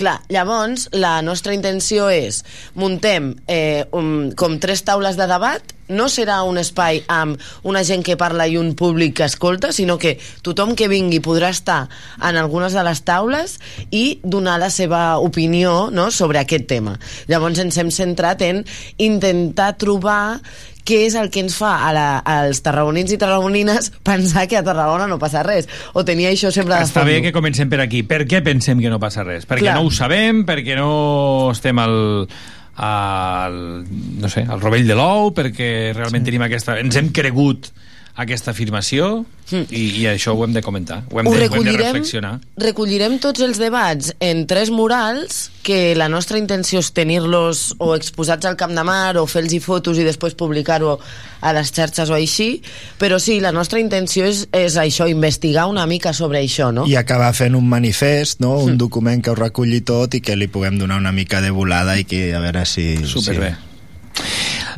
Clar, llavors la nostra intenció és muntem eh, um, com tres taules de debat no serà un espai amb una gent que parla i un públic que escolta, sinó que tothom que vingui podrà estar en algunes de les taules i donar la seva opinió no, sobre aquest tema. Llavors ens hem centrat en intentar trobar què és el que ens fa a la, als tarragonins i tarragonines pensar que a Tarragona no passa res o tenir això sempre de Està bé que comencem per aquí. Per què pensem que no passa res? Perquè Clar. no ho sabem, perquè no estem al, al, no sé, al rovell de l'ou, perquè realment sí. tenim aquesta... Ens hem cregut aquesta afirmació i, i això ho hem de comentar, ho hem, Ho de, ho hem de recollirem, reflexionar. recollirem tots els debats en tres murals que la nostra intenció és tenir-los o exposats al Camp de Mar o fer-los fotos i després publicar-ho a les xarxes o així, però sí, la nostra intenció és, és això, investigar una mica sobre això, no? i acabar fent un manifest, no? un document que ho reculli tot i que li puguem donar una mica de volada i que a veure si... Superbé. Si...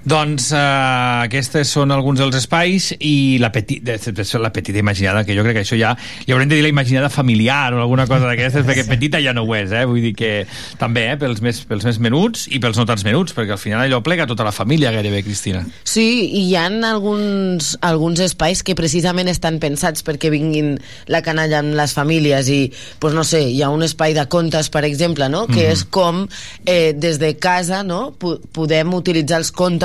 Doncs uh, aquestes són alguns dels espais i la, peti, de, de, la petita imaginada, que jo crec que això ja li haurem de dir la imaginada familiar o alguna cosa d'aquestes, perquè petita ja no ho és, eh? vull dir que també eh? pels, més, pels més menuts i pels no tants menuts, perquè al final allò plega tota la família gairebé, Cristina. Sí, i hi ha alguns, alguns espais que precisament estan pensats perquè vinguin la canalla amb les famílies i, pues no sé, hi ha un espai de contes, per exemple, no? que Mhm. és com eh, des de casa no? Po podem utilitzar els contes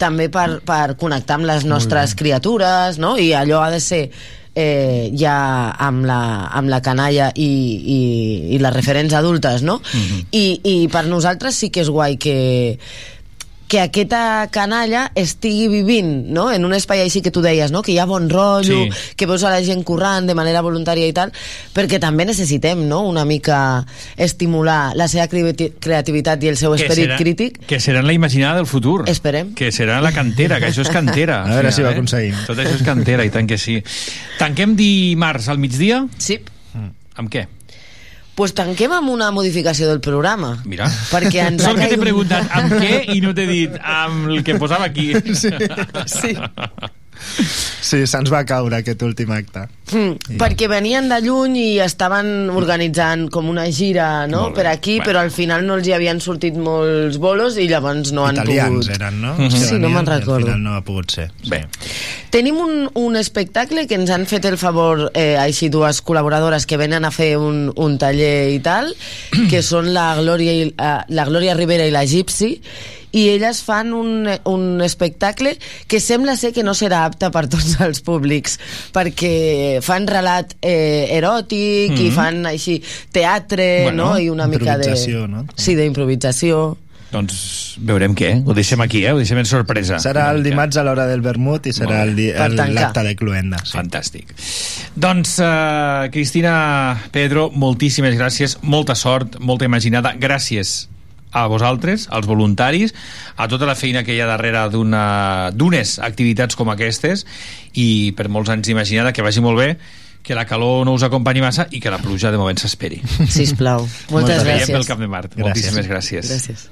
també per, per connectar amb les nostres criatures, no? i allò ha de ser eh, ja amb la, amb la canalla i, i, i les referents adultes, no? Mhm. I, I per nosaltres sí que és guai que que aquesta canalla estigui vivint no? en un espai així que tu deies no? que hi ha bon rotllo, Sí. que veus a la gent currant de manera voluntària i tal perquè també necessitem no? una mica estimular la seva creati- creativitat i el seu Que esperit serà- crític Que seran la imaginada del futur. Esperem. Que serà la cantera, que això és cantera. A veure si ho eh? aconseguim. Tot això és cantera, i tant que sí. Tanquem dimarts al migdia? Sí. Amb què? Pues tanquem amb una modificació del programa Mira. perquè ens ha Sort que t'he preguntat amb què i no t'he dit amb el que posava aquí. Sí. sí. Sí, se'ns va caure aquest últim acte. Mm, perquè venien de lluny i estaven organitzant com una gira no? Per aquí, Bueno. però al final no els hi havien sortit molts bolos i llavors no han Italians pogut... eren, no? Els que Sí, no me'n i al recordo. final no ha pogut ser. Bé. Tenim un, un espectacle que ens han fet el favor eh, així dues col·laboradores que venen a fer un, un taller i tal, que són la Glòria, i, eh, la Glòria Rivera i la Gypsy, i elles fan un, un espectacle que sembla ser que no serà apte per tots els públics perquè fan relat eh, eròtic i Mhm. fan així teatre Bueno, no? i una mica de... no? Sí, d'improvisació Doncs veurem què. Ho deixem aquí, eh? Ho deixem en sorpresa. Serà el dimarts a l'hora del vermut i serà l'acte de cluenda. Sí. Fantàstic. Doncs, uh, Cristina, Pedro, moltíssimes gràcies, molta sort, molta imaginada. Gràcies a vosaltres, als voluntaris, a tota la feina que hi ha darrere d'una- d'unes activitats com aquestes i per molts anys imaginada, que vagi molt bé, que la calor no us acompanyi massa i que la pluja de moment s'esperi. Sisplau. Moltes Ens veiem gràcies. pel Camp de Mart. Gràcies. Moltíssimes gràcies. Gràcies.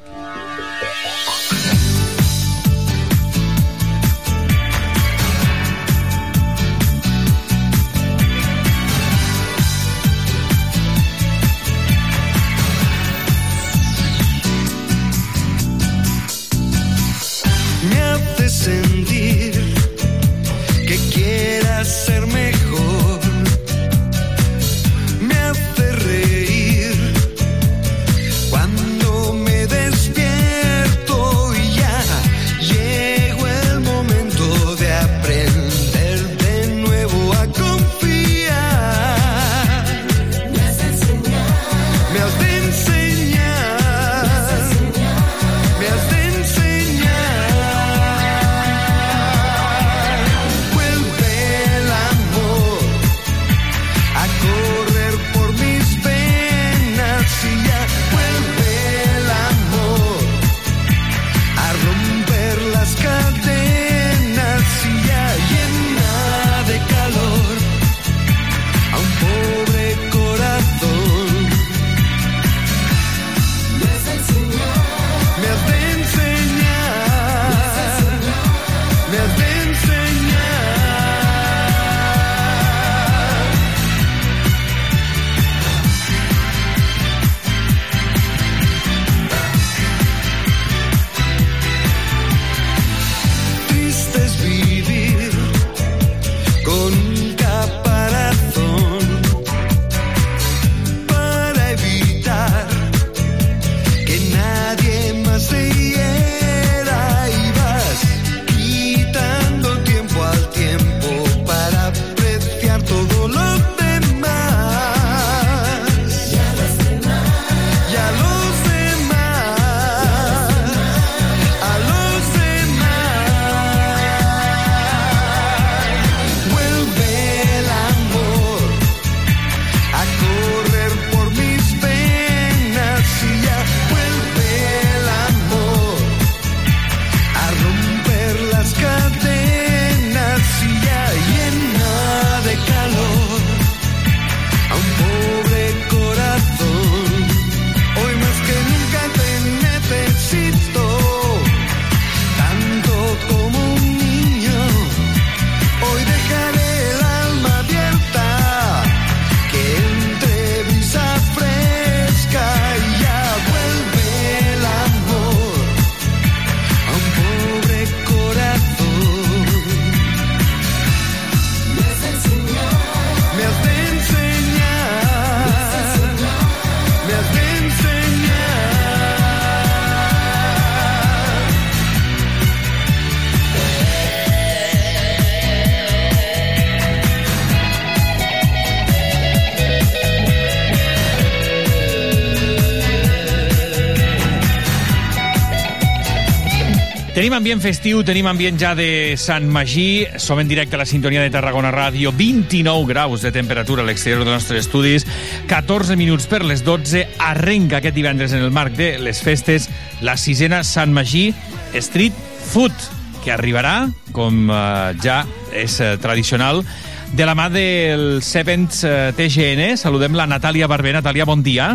Tenim ambient festiu, tenim ambient ja de Sant Magí, som en directe a la sintonia de Tarragona Ràdio, 29 graus de temperatura a l'exterior dels nostres estudis, 14 minuts per les 12, arrenca aquest divendres en el marc de les festes la sisena Sant Magí Street Food, que arribarà, com eh, ja és eh, tradicional, de la mà del Sevens eh, TGN. Saludem la Natàlia Barber. Natàlia, bon dia.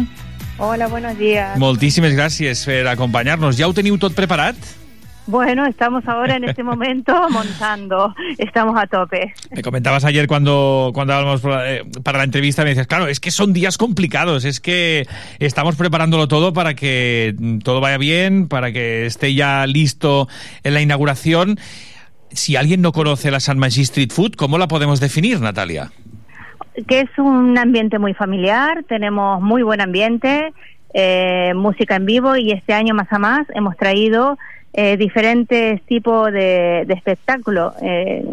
Hola, buenos días. Moltíssimes gràcies per acompanyar-nos. Ja ho teniu tot preparat? Bueno, estamos ahora en este momento montando, estamos a tope. Me comentabas ayer cuando, cuando hablábamos eh, para la entrevista, me dices, claro, es que son días complicados, es que estamos preparándolo todo para que todo vaya bien, para que esté ya listo en la inauguración. Si alguien no conoce la San Magí Street Food, ¿cómo la podemos definir, Natalia? Que es un ambiente muy familiar, tenemos muy buen ambiente, eh, música en vivo y este año más a más hemos traído eh, diferentes tipos de, de espectáculos. Eh,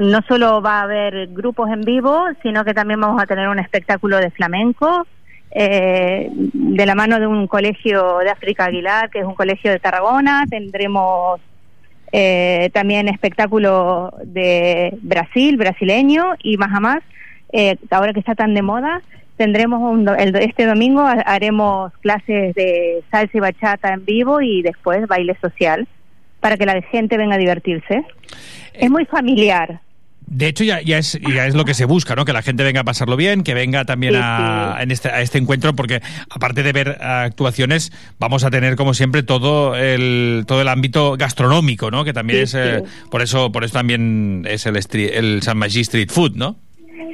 no solo va a haber grupos en vivo, sino que también vamos a tener un espectáculo de flamenco, eh, de la mano de un colegio de África Aguilar, que es un colegio de Tarragona. Tendremos eh, también espectáculo de Brasil, brasileño y más a más, eh, ahora que está tan de moda, tendremos un el- este domingo ha- haremos clases de salsa y bachata en vivo y después baile social para que la gente venga a divertirse. Es muy familiar. De hecho, ya, ya, es, ya es lo que se busca, ¿no? Que la gente venga a pasarlo bien, que venga también Sí, a, en este, a este encuentro, porque aparte de ver actuaciones, vamos a tener, como siempre, todo el, todo el ámbito gastronómico, ¿no? Que también Sí, es, eh, por eso por eso también es el, street- el San Magí Street Food, ¿no?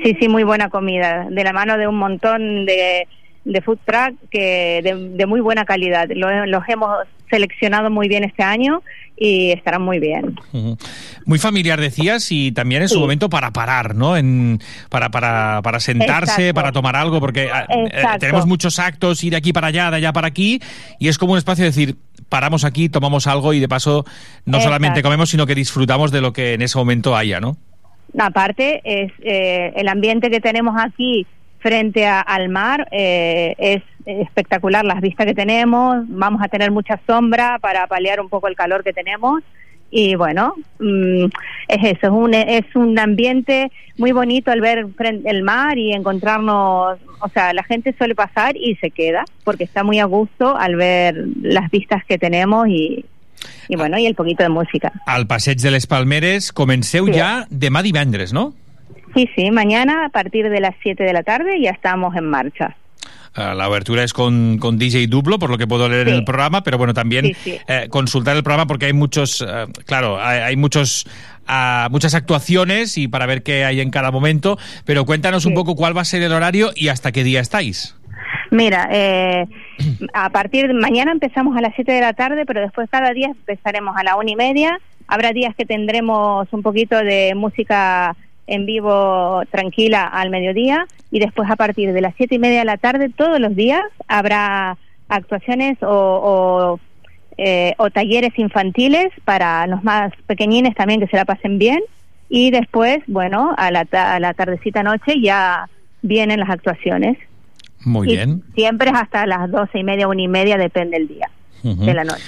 Sí, sí, muy buena comida, de la mano de un montón de, de food truck que de, de muy buena calidad. Lo- los hemos seleccionado muy bien este año y estarán muy bien. Muy familiar, decías, y también en su Sí. momento para parar, ¿no? En, para, para, para sentarse, Exacto. para tomar algo, porque ah, eh, tenemos muchos actos, ir de aquí para allá, de allá para aquí, y es como un espacio de decir, paramos aquí, tomamos algo y de paso no solamente comemos, sino que disfrutamos de lo que en ese momento haya, ¿no? Aparte, es eh, el ambiente que tenemos aquí frente al mar eh, es espectacular, las vistas que tenemos, vamos a tener mucha sombra para paliar un poco el calor que tenemos. Y bueno, mm, es eso, es un, es un ambiente muy bonito al ver el mar y encontrarnos, o sea, la gente suele pasar y se queda porque está muy a gusto al ver las vistas que tenemos y, y bueno, y el poquito de música. Al Passeig de les Palmeres comenceu Sí. ja demà divendres, no? Sí, sí, mañana a partir de las 7 de la tarde ya estamos en marcha. Eh, La abertura es con, con DJ Duplo, por lo que puedo leer en Sí. el programa, pero bueno, también Sí, sí. eh, consultar el programa porque hay muchos, eh, claro, hay, hay muchos, ah, muchas actuaciones y para ver qué hay en cada momento, pero cuéntanos un poco cuál va a ser el horario y hasta qué día estáis. Mira, eh, a partir de mañana empezamos a las 7 de la tarde, pero después cada día empezaremos a la una y media. Habrá días que tendremos un poquito de música en vivo tranquila al mediodía y después a partir de las siete y media de la tarde todos los días habrá actuaciones o, o, eh, o talleres infantiles para los más pequeñines también que se la pasen bien y después, bueno, a la, ta- a la tardecita noche ya vienen las actuaciones. Muy Y bien. Siempre es hasta las doce y media, una y media, depende del día, de la noche.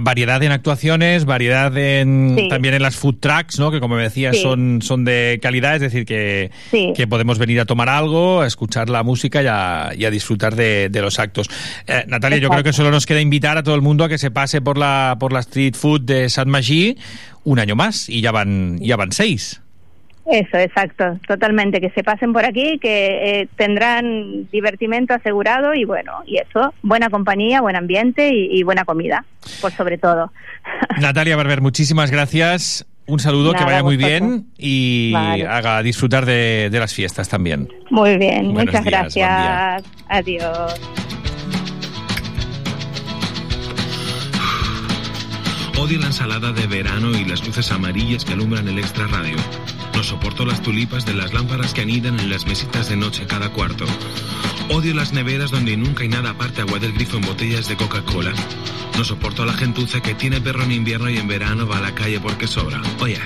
Variedad en actuaciones, variedad en, Sí. también en las food trucks, ¿no? Que como me decías Sí. son, son de calidad, es decir, que, Sí. que podemos venir a tomar algo, a escuchar la música y a, y a disfrutar de, de los actos. Eh, Natalia, yo creo que solo nos queda invitar a todo el mundo a que se pase por la, por la street food de San Magí un año más y ya van, ya van seis. Eso, exacto, totalmente. Que se pasen por aquí, que eh, tendrán divertimento asegurado y bueno, y eso, buena compañía, buen ambiente y, y buena comida, por sobre todo. Natalia Barber, muchísimas gracias. Un saludo, que vaya muy bien y Vale. haga disfrutar de, de las fiestas también. Muy bien, Buenos muchas días, gracias. Adiós. Odio la ensalada de verano y las luces amarillas que alumbran el extra radio. No soporto las tulipas de las lámparas que anidan en las mesitas de noche cada cuarto. Odio las neveras donde nunca hay nada aparte agua del grifo en botellas de Coca-Cola. No soporto la gentuza que tiene perro en invierno y en verano va a la calle porque sobra. Oye.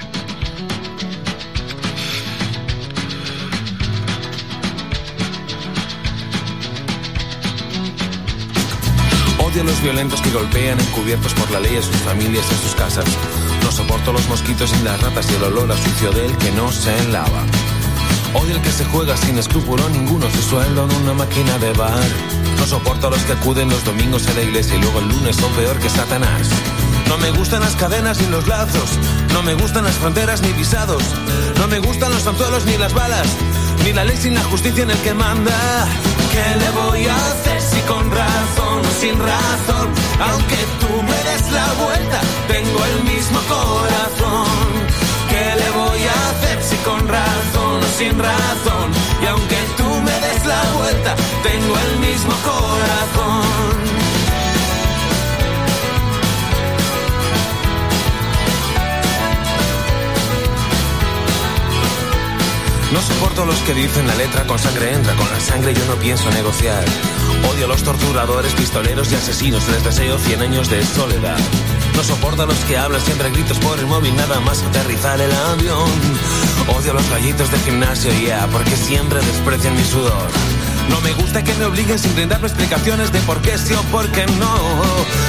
Odio a los violentos que golpean encubiertos por la ley a sus familias y a sus casas. No soporto los mosquitos y las ratas y el olor a sucio del que no se lava. Odio el que se juega sin escrúpulo ninguno su sueldo en una máquina de bar. No soporto a los que acuden los domingos a la iglesia y luego el lunes son peor que Satanás. No me gustan las cadenas ni los lazos, no me gustan las fronteras ni visados, no me gustan los anzuelos ni las balas, ni la ley sin la justicia en el que manda. ¿Qué le voy a hacer si con razón o sin razón? Aunque me des la vuelta, tengo el mismo corazón. ¿Qué le voy a hacer si con razón o sin razón? Y aunque tú me des la vuelta, tengo el mismo corazón. No soporto los que dicen la letra con sangre entra, con la sangre yo no pienso negociar. Odio a los torturadores, pistoleros y asesinos, les deseo 100 años de soledad. No soporto a los que hablan siempre gritos por el móvil, nada más aterrizar el avión. Odio a los gallitos de gimnasio, ya, porque siempre desprecian mi sudor. No me gusta que me obliguen sin brindarme explicaciones de por qué sí o por qué no.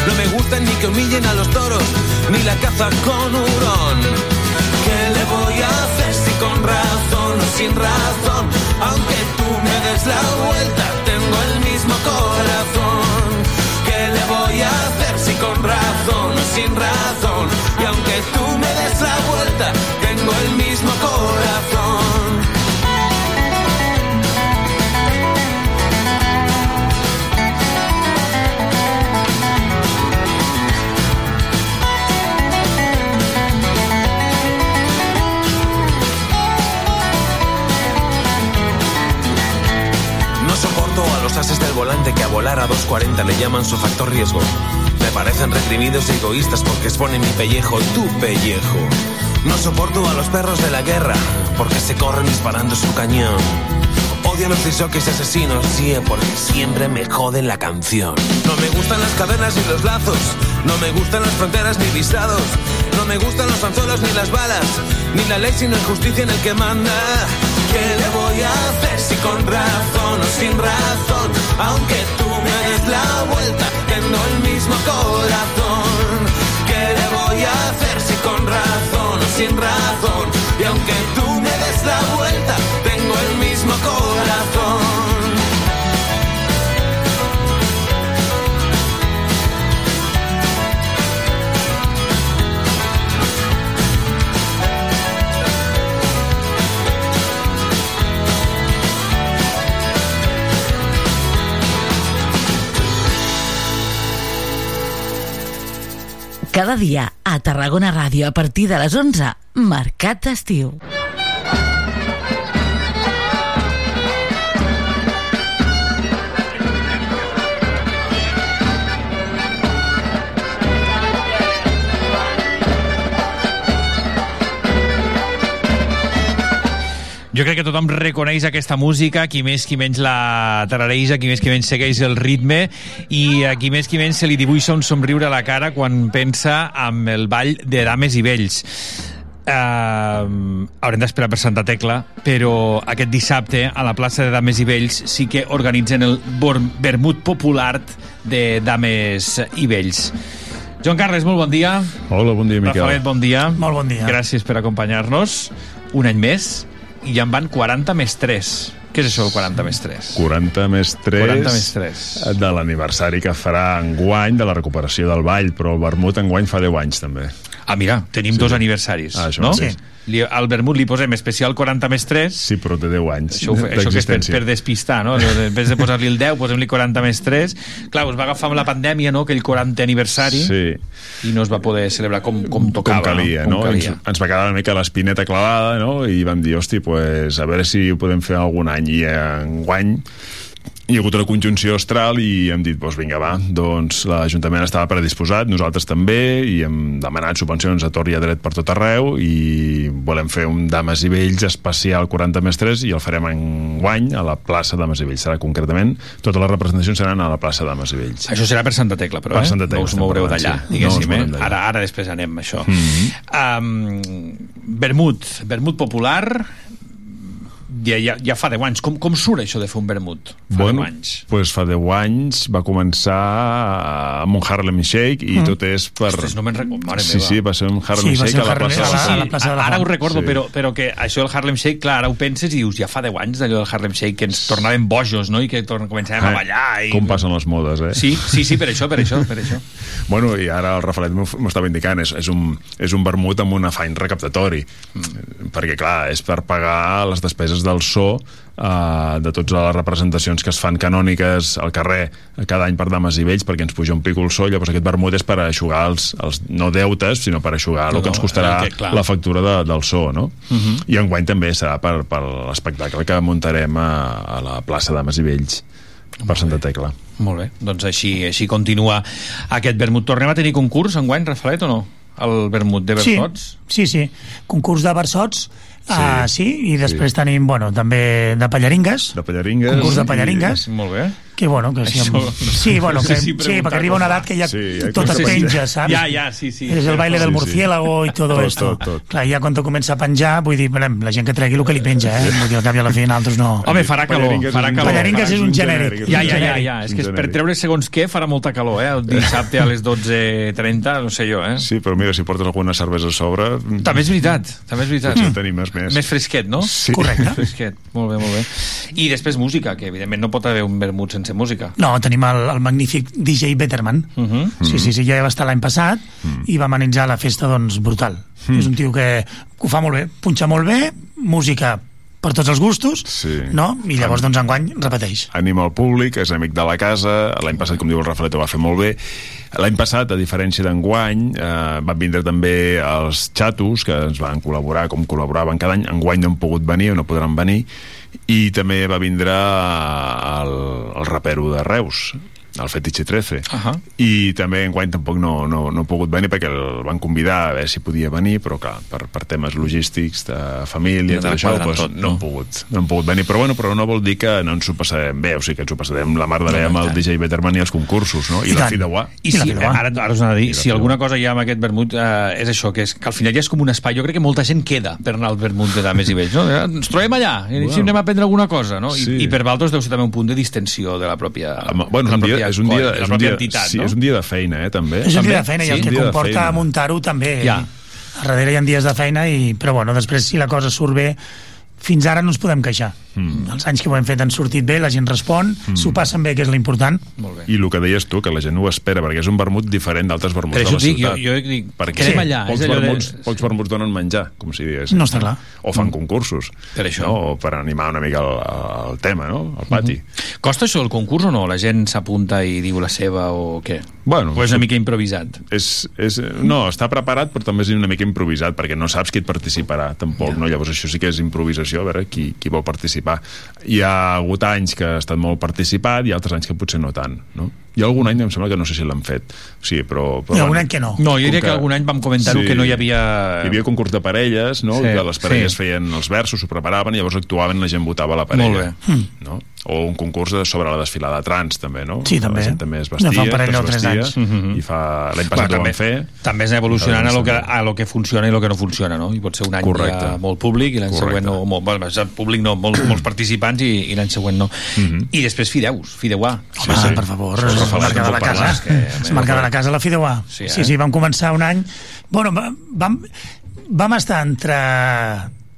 No me gusta ni que humillen a los toros, ni la caza con hurón. ¿Qué le voy a hacer si con razón sin razón? Aunque tú me des la vuelta, tengo el mismo corazón. ¿Qué le voy a hacer si con razón sin razón? Y aunque tú me des la vuelta, tengo el mismo corazón. Los ases del volante que a volar a 2.40 le llaman su factor riesgo. Me parecen reprimidos y egoístas porque exponen mi pellejo tu pellejo. No soporto a los perros de la guerra porque se corren disparando su cañón. Odio a los disockeys asesinos, sí, porque siempre me joden la canción. No me gustan las cadenas ni los lazos, no me gustan las fronteras ni visados, no me gustan los anzuelos ni las balas, ni la ley sino injusticia en el que manda. ¿Qué le voy a hacer si con razón o sin razón? Aunque tú me des la vuelta, tengo el mismo corazón. ¿Qué le voy a hacer si con razón o sin razón? Y aunque tú me des la vuelta, tengo el mismo corazón. Cada dia a Tarragona Ràdio a partir de les 11, Mercat d'Estiu. Jo crec que tothom reconeix aquesta música, qui més qui menys la tarareja, qui més qui menys segueix el ritme i a qui més qui menys se li dibuixa un somriure a la cara quan pensa amb el ball de dames i vells. Uh, haurem d'esperar per Santa Tecla, però aquest dissabte a la plaça de Dames i Vells sí que organitzen el vermut popular de Dames i Vells. Joan Carles, molt bon dia. Hola, bon dia, Miquel. Rafael, bon dia. Molt bon dia. Gràcies per acompanyar-nos. Un any més i ja en van 40 més 3. Què és això, el 40 més 3? 40 més 3, 40 més 3. de l'aniversari que farà enguany de la recuperació del ball, però el vermut enguany fa 10 anys també. Ah, mira, tenim Sí. dos aniversaris, Ah, no? Li, al vermut li posem especial 40 més 3. Sí, però té 10 anys Això, això que és per, per despistar, no? En vez de posar-li el 10, posem-li 40 més 3. Clar, us va agafar amb la pandèmia, no?, aquell 40 aniversari, Sí. i no es va poder celebrar com, com tocava. com calia, Com no? calia. Ens, ens va quedar una mica l'espineta clavada, no? I vam dir, hosti, pues, a veure si ho podem fer algun any. I enguany hi ha hagut una conjunció astral i hem dit, doncs vinga, va, doncs l'Ajuntament estava predisposat, nosaltres també, i hem demanat subvencions a tor i a dret per tot arreu i volem fer un Dames i Vells especial 40 més 3 i el farem en guany a la plaça Dames i Vells. Serà concretament, totes les representacions seran a la plaça Dames i Vells. Això serà per Santa Tecla, però, Per eh? Santa Tecla no us moureu d'allà, sí. diguéssim, No eh? Ara, ara després anem això. Mhm. um, vermut, vermut popular, ja, ja, ja fa 10 anys. Com, com surt això de fer un vermut? Fa bueno, 10 anys. pues fa 10 anys va començar amb un Harlem Shake i Mm. tot és per... Ostres, no me'n recordo, mare Sí, meva. sí, va ser un Harlem Sí, Shake a un la Harlem plaça Shake. de la Sí, Font. ara ho recordo, Sí. però, però que això del Harlem Shake, clar, ara ho penses i dius, ja fa 10 anys d'allò del Harlem Shake, que ens tornàvem bojos, no?, i que torn, començàvem a Eh, ballar. I... Com passen les modes, eh? Sí, sí, sí, per això, per això, per això. Bueno, i ara el Rafalet m'ho estava indicant, és, és, un, és un vermut amb un afany recaptatori, mm. perquè, clar, és per pagar les despeses del so eh, de totes les representacions que es fan canòniques al carrer cada any per dames i vells, perquè ens puja un pico el so, llavors aquest vermut és per aixugar els, els no deutes, sinó per aixugar No, el que ens no, costarà que- clar. la factura de, del so, no? Uh -huh. I enguany també serà per, per l'espectacle que muntarem a, a la plaça Dames i Vells per Santa Tecla. Molt bé, doncs així, així continua aquest vermut. Tornem a tenir concurs enguany, Rafalet, o no? El vermut de Sí, Versots? sí, sí. Concurs de versots, sí, uh, sí i després sí. tenim, bueno, també de pallaringues. De pallaringues. Concurs de pallaringues. Molt bé. Que bueno, que sí, Això- amb... sí, bueno, no que, sé si sí, preguntar perquè arriba una edat que ja Sí, sí, ja tot a penja, saps? Ja, ja, sí, sí. És el baile del Sí, sí. murciélago i todo Tot, esto. tot, tot. Clar, ja quan comença a penjar, vull dir, veurem, la gent que tregui el que li penja, eh? Vull dir, al cap i a la fi, nosaltres no. Home, farà calor, Pallaringues farà calor. Pallaringues és un genèric. Ja, ja, ja, ja. És que per treure segons què farà molta calor, eh? El dissabte a les 12.30, no sé jo, eh? Sí, però mira, si portes alguna cervesa a sobre... També és veritat, també és veritat. Potser t'animes més. Més fresquet, no? Sí. Correcte. Més fresquet, molt bé, molt bé. I després música, que evidentment no pot haver un vermut sense música. No, tenim el, el magnífic DJ Betterman. Uh -huh. Sí, sí, sí, ja va estar l'any passat i va amenitzar la festa, doncs, brutal. Mm. És un tio que, que ho fa molt bé, punxa molt bé, música per tots els gustos, Sí. no? I llavors, doncs, enguany repeteix. Anima el públic, és amic de la casa, l'any passat, com diu el Rafalet, ho va fer molt bé. L'any passat, a diferència d'enguany, eh, van vindre també els xatos, que ens van col·laborar com col·laboraven cada any. Enguany no han pogut venir o no podran venir. I també va vindre el, el rapero de Reus, el Fetiche 13 Uh -huh. i també enguany tampoc no, no, no ha pogut venir perquè el van convidar a veure si podia venir però clar, per, per temes logístics de família, No tot això doncs, tot, no, no? han pogut, no han pogut venir però bueno, però no vol dir que no ens ho passarem bé o sigui que ens ho passarem la mar de bé No, amb el i. DJ Betterman i els concursos no? i, I la tant. Fideuà I, I si, ara, ara us anava a dir, I si alguna cosa hi ha amb aquest vermut eh, és això, que és que al final ja és com un espai, jo crec que molta gent queda per anar al vermut de dames i vells, no? Ens trobem allà, i Wow. si anem a prendre alguna cosa, no? Sí. I, I per vosaltres deu ser també un punt de distensió de la pròpia, Home, bueno, de la un pròpia és un dia, és un dia, entitat, sí, no? és un dia de feina, eh, també. És un dia de feina i el que comporta muntar-ho també. Ja. A darrere hi ha dies de feina, i, però bueno, després si la cosa surt bé, fins ara no ens podem queixar. Mm. Els anys que ho hem fet han sortit bé, la gent respon, mm. s'ho passen bé, que és l'important. Molt bé. I el que deies tu, que la gent ho espera, perquè és un vermut diferent d'altres vermuts de la dic, jo, ciutat. jo dic, perquè quedem allà. Pocs, allò de- vermuts, pocs vermuts donen menjar, com si digués. No està clar. O fan concursos. Per això. No? O per animar una mica el, el tema, no? El pati. Costa això el concurs o no? La gent s'apunta i diu la seva o què? Bueno, o és una mica improvisat? és, és, no, està preparat però també és una mica improvisat perquè no saps qui et participarà tampoc, Ja. no? llavors això sí que és improvisació a veure qui, qui vol participar hi ha hagut anys que ha estat molt participat i altres anys que potser no tant no? hi ha algun any em sembla que no sé si l'han fet sí, però, però Hi ha algun any que no. No, jo diria que, algun any vam comentar-ho que no hi havia... hi havia concurs de parelles no? Sí, que les parelles sí. feien els versos, s'ho preparaven i llavors actuaven i la gent votava la parella Molt no? O un concurs sobre la desfilada trans també, no? Sí, també. la gent també es Ja fa vestia, un parell o tres vestia, anys. i fa... l'any Bueno, passat ho també, van fer també és evolucionant a lo, que, a lo que funciona i lo que no funciona, no? I pot ser un any Correcte. ja molt públic i l'any següent no, molt, bueno, és públic no, molt, molts participants i, i l'any següent no. Mhm. I després fideus, fideuà. Home, sí, per favor, és Això, marca de la parlar, casa. és que, És marca de la casa, la Fideuà. Sí, Sí, eh? sí, sí, vam començar un any... Bueno, va- vam, vam estar entre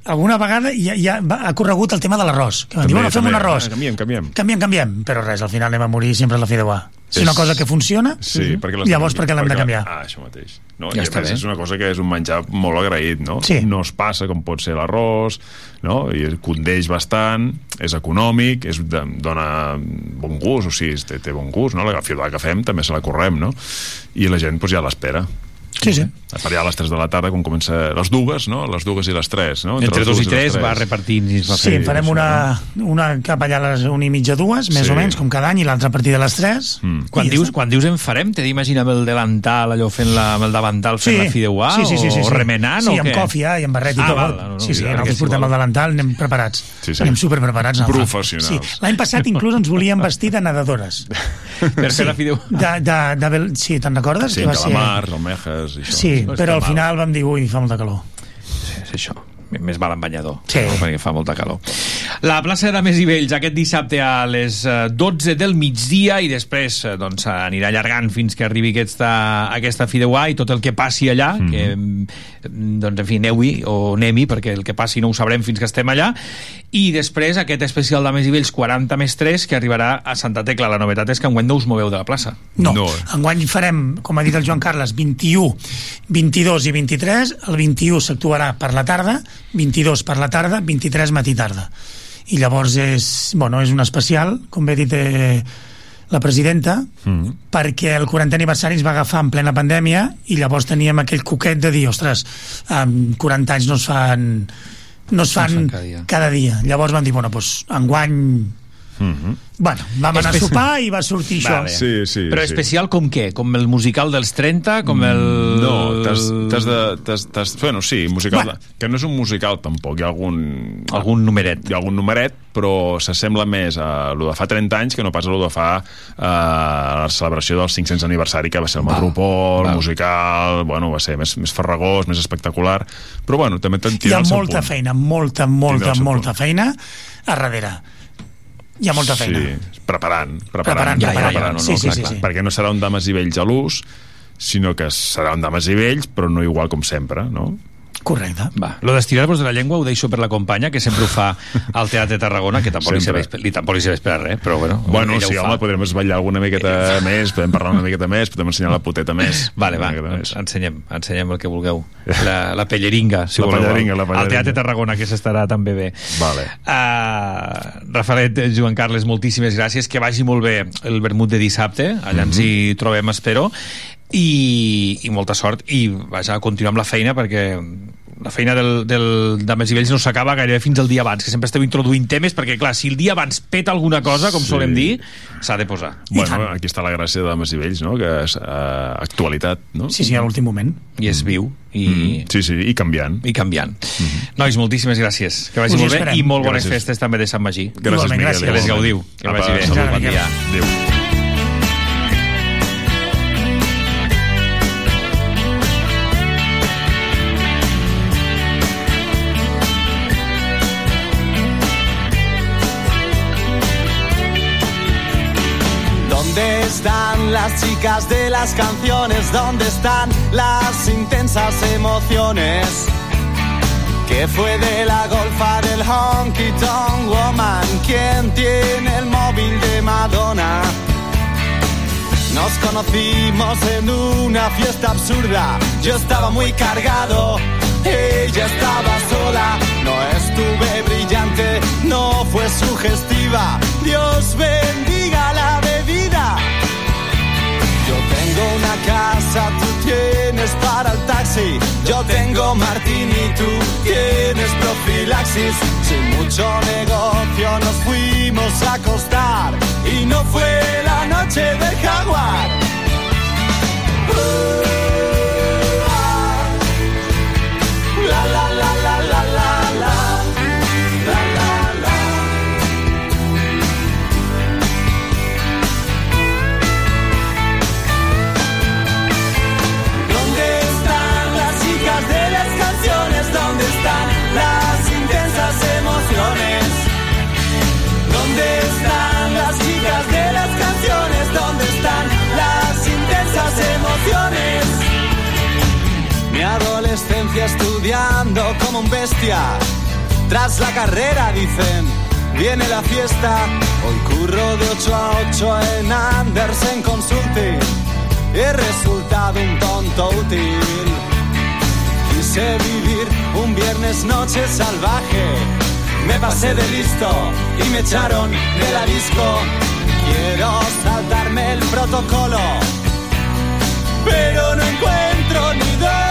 alguna vegada i ja, ja ha corregut el tema de l'arròs. Que vam dir, bueno, fem un arròs. Canviem, canviem. Canviem, canviem. Però res, al final anem a morir sempre a la Fideuà. Si És- una cosa que funciona, Sí, perquè l'has de llavors canviar, per què l'hem de canviar? Ah, això mateix. No? Ja I a està més bé. és una cosa que és un menjar molt agraït, no? Sí. No es passa com pot ser l'arròs, no? I condeix bastant, és econòmic, és, de, dona bon gust, o sigui, té, té bon gust, no? La fideuà que fem també se la correm, no? I la gent pues, ja l'espera. Sí, sí. A per allà a les 3 de la tarda, quan comença les dues, no? Les dues i les 3, no? Entre les dos i les tres va repartint i es va Sí, fer. en farem una, una cap allà a les una i mitja, dues, més Sí. o menys, com cada any, i l'altra a partir de les tres. Mm. Quan dius, està. quan dius en farem, t'he d'imaginar amb el delantal, allò fent la, amb el davantal fent la fideuà, sí, sí, sí, sí, o sí. remenant, sí, o amb què? còfia i amb barret i Ah, tot. val, no, no, sí, sí, nosaltres portem el delantal, anem preparats. Sí, sí. Anem superpreparats. no? Professionals. Sí. L'any passat inclús ens volíem vestir de nedadores. Per fer la fideuà. De, de, de, sí, te'n recordes? Sí, que va almejes i això. Sí, No però al mal. final vam dir, ui, fa molta calor. és això més val en banyador Sí. no? perquè fa molta calor La plaça de Dames i Vells aquest dissabte a les eh, 12 del migdia i després eh, doncs, anirà allargant fins que arribi aquesta, aquesta fideuà i tot el que passi allà, mm -hmm. que doncs, en fi, aneu-hi o anem-hi perquè el que passi no ho sabrem fins que estem allà i després aquest especial Dames i Vells 40 més 3 que arribarà a Santa Tecla. La novetat és que enguany no us moveu de la plaça. No, no. enguany farem, com ha dit el Joan Carles, 21, 22 i 23. El 21 s'actuarà per la tarda, 22 per la tarda, 23 matí tarda. I llavors és, bueno, és un especial, com bé ha dit eh, la presidenta, Mm. perquè el 40 aniversari ens va agafar en plena pandèmia i llavors teníem aquell coquet de dir, ostres, amb 40 anys no es fan no es fan, cada dia. cada dia. Llavors van dir, bueno, doncs enguany Mm -hmm. Bueno, vam anar a sopar i va sortir això. Vale. Sí, sí, Però sí. especial com què? Com el musical dels 30? Com el... No, t'has de... T'has, t'has, bueno, sí, musical... Bueno. Bueno. Que no és un musical, tampoc. Hi ha algun... Algun numeret. Hi ha algun numeret, però s'assembla més a lo de fa 30 anys que no pas a lo de fa eh, la celebració del 500 aniversari, que va ser el Metropol, musical... Bueno, va ser més, més farragós, més espectacular. Però, bueno, també Hi ha el seu molta punt. feina, molta, Tindrà molta, el seu molta punt. feina a darrere. Hi ha molta feina. Sí, preparant, preparant, Preparant, Ja, ja, ja, preparant. no, no, sí, sí, clar, sí, clar. sí. perquè no serà un dames i vells a l'ús, sinó que serà un dames i vells, però no igual com sempre, no? Correcte. Va, lo d'estirar-vos de la llengua ho deixo per la companya, que sempre ho fa al Teatre Tarragona, que tampoc li Sempre. serveix, li, tampoc li serveix per a res, però bueno, Bueno, sí, home, podrem esballar alguna miqueta més, podem parlar una miqueta més, podem ensenyar la puteta més. Vale, va, més. ensenyem, ensenyem el que vulgueu. La, la pelleringa, si La voleu. pelleringa, la Al. Teatre Tarragona, que s'estarà també bé. Vale. Uh, Rafalet, Joan Carles, moltíssimes gràcies. Que vagi molt bé el vermut de dissabte. Allà ens hi trobem, espero. I, i molta sort. I vaja, a continuar amb la feina, perquè la feina del, del Dames i Vells no s'acaba gairebé fins al dia abans, que sempre esteu introduint temes, perquè, clar, si el dia abans peta alguna cosa, com Sí. solem dir, s'ha de posar. Bueno, aquí està la gràcia de Dames i Vells, no? Que és uh, actualitat, no? Sí, sí, a l'últim moment. I és viu. I, Mm. Sí, sí, i canviant. i canviant. Nois, moltíssimes gràcies. Que vagi Us molt bé i molt bones Gràcies. festes també de Sant Magí. Gràcies, Igualment, Miguel. gràcies. Que les gaudiu. Que Apa, vagi bé. salut. Bon dia. Adéu. Están las chicas de las canciones? ¿Dónde están las intensas emociones? ¿Qué fue de la golfa del honky tonk woman? ¿Quién tiene el móvil de Madonna? Nos conocimos en una fiesta absurda. Yo estaba muy cargado, ella estaba sola. No estuve brillante, no fue sugestiva. Dios bendiga tengo una casa, tú tienes para el taxi. Yo tengo martini, tú tienes profilaxis. Sin mucho negocio nos fuimos a acostar y no fue la noche del jaguar. Estudiando como un bestia. Tras la carrera dicen, viene la fiesta. Hoy curro de 8 a 8 en Andersen Consulting. He resultado un tonto útil. Quise vivir un viernes noche salvaje. Me pasé de listo y me echaron de la disco. Quiero saltarme el protocolo, pero no encuentro ni dónde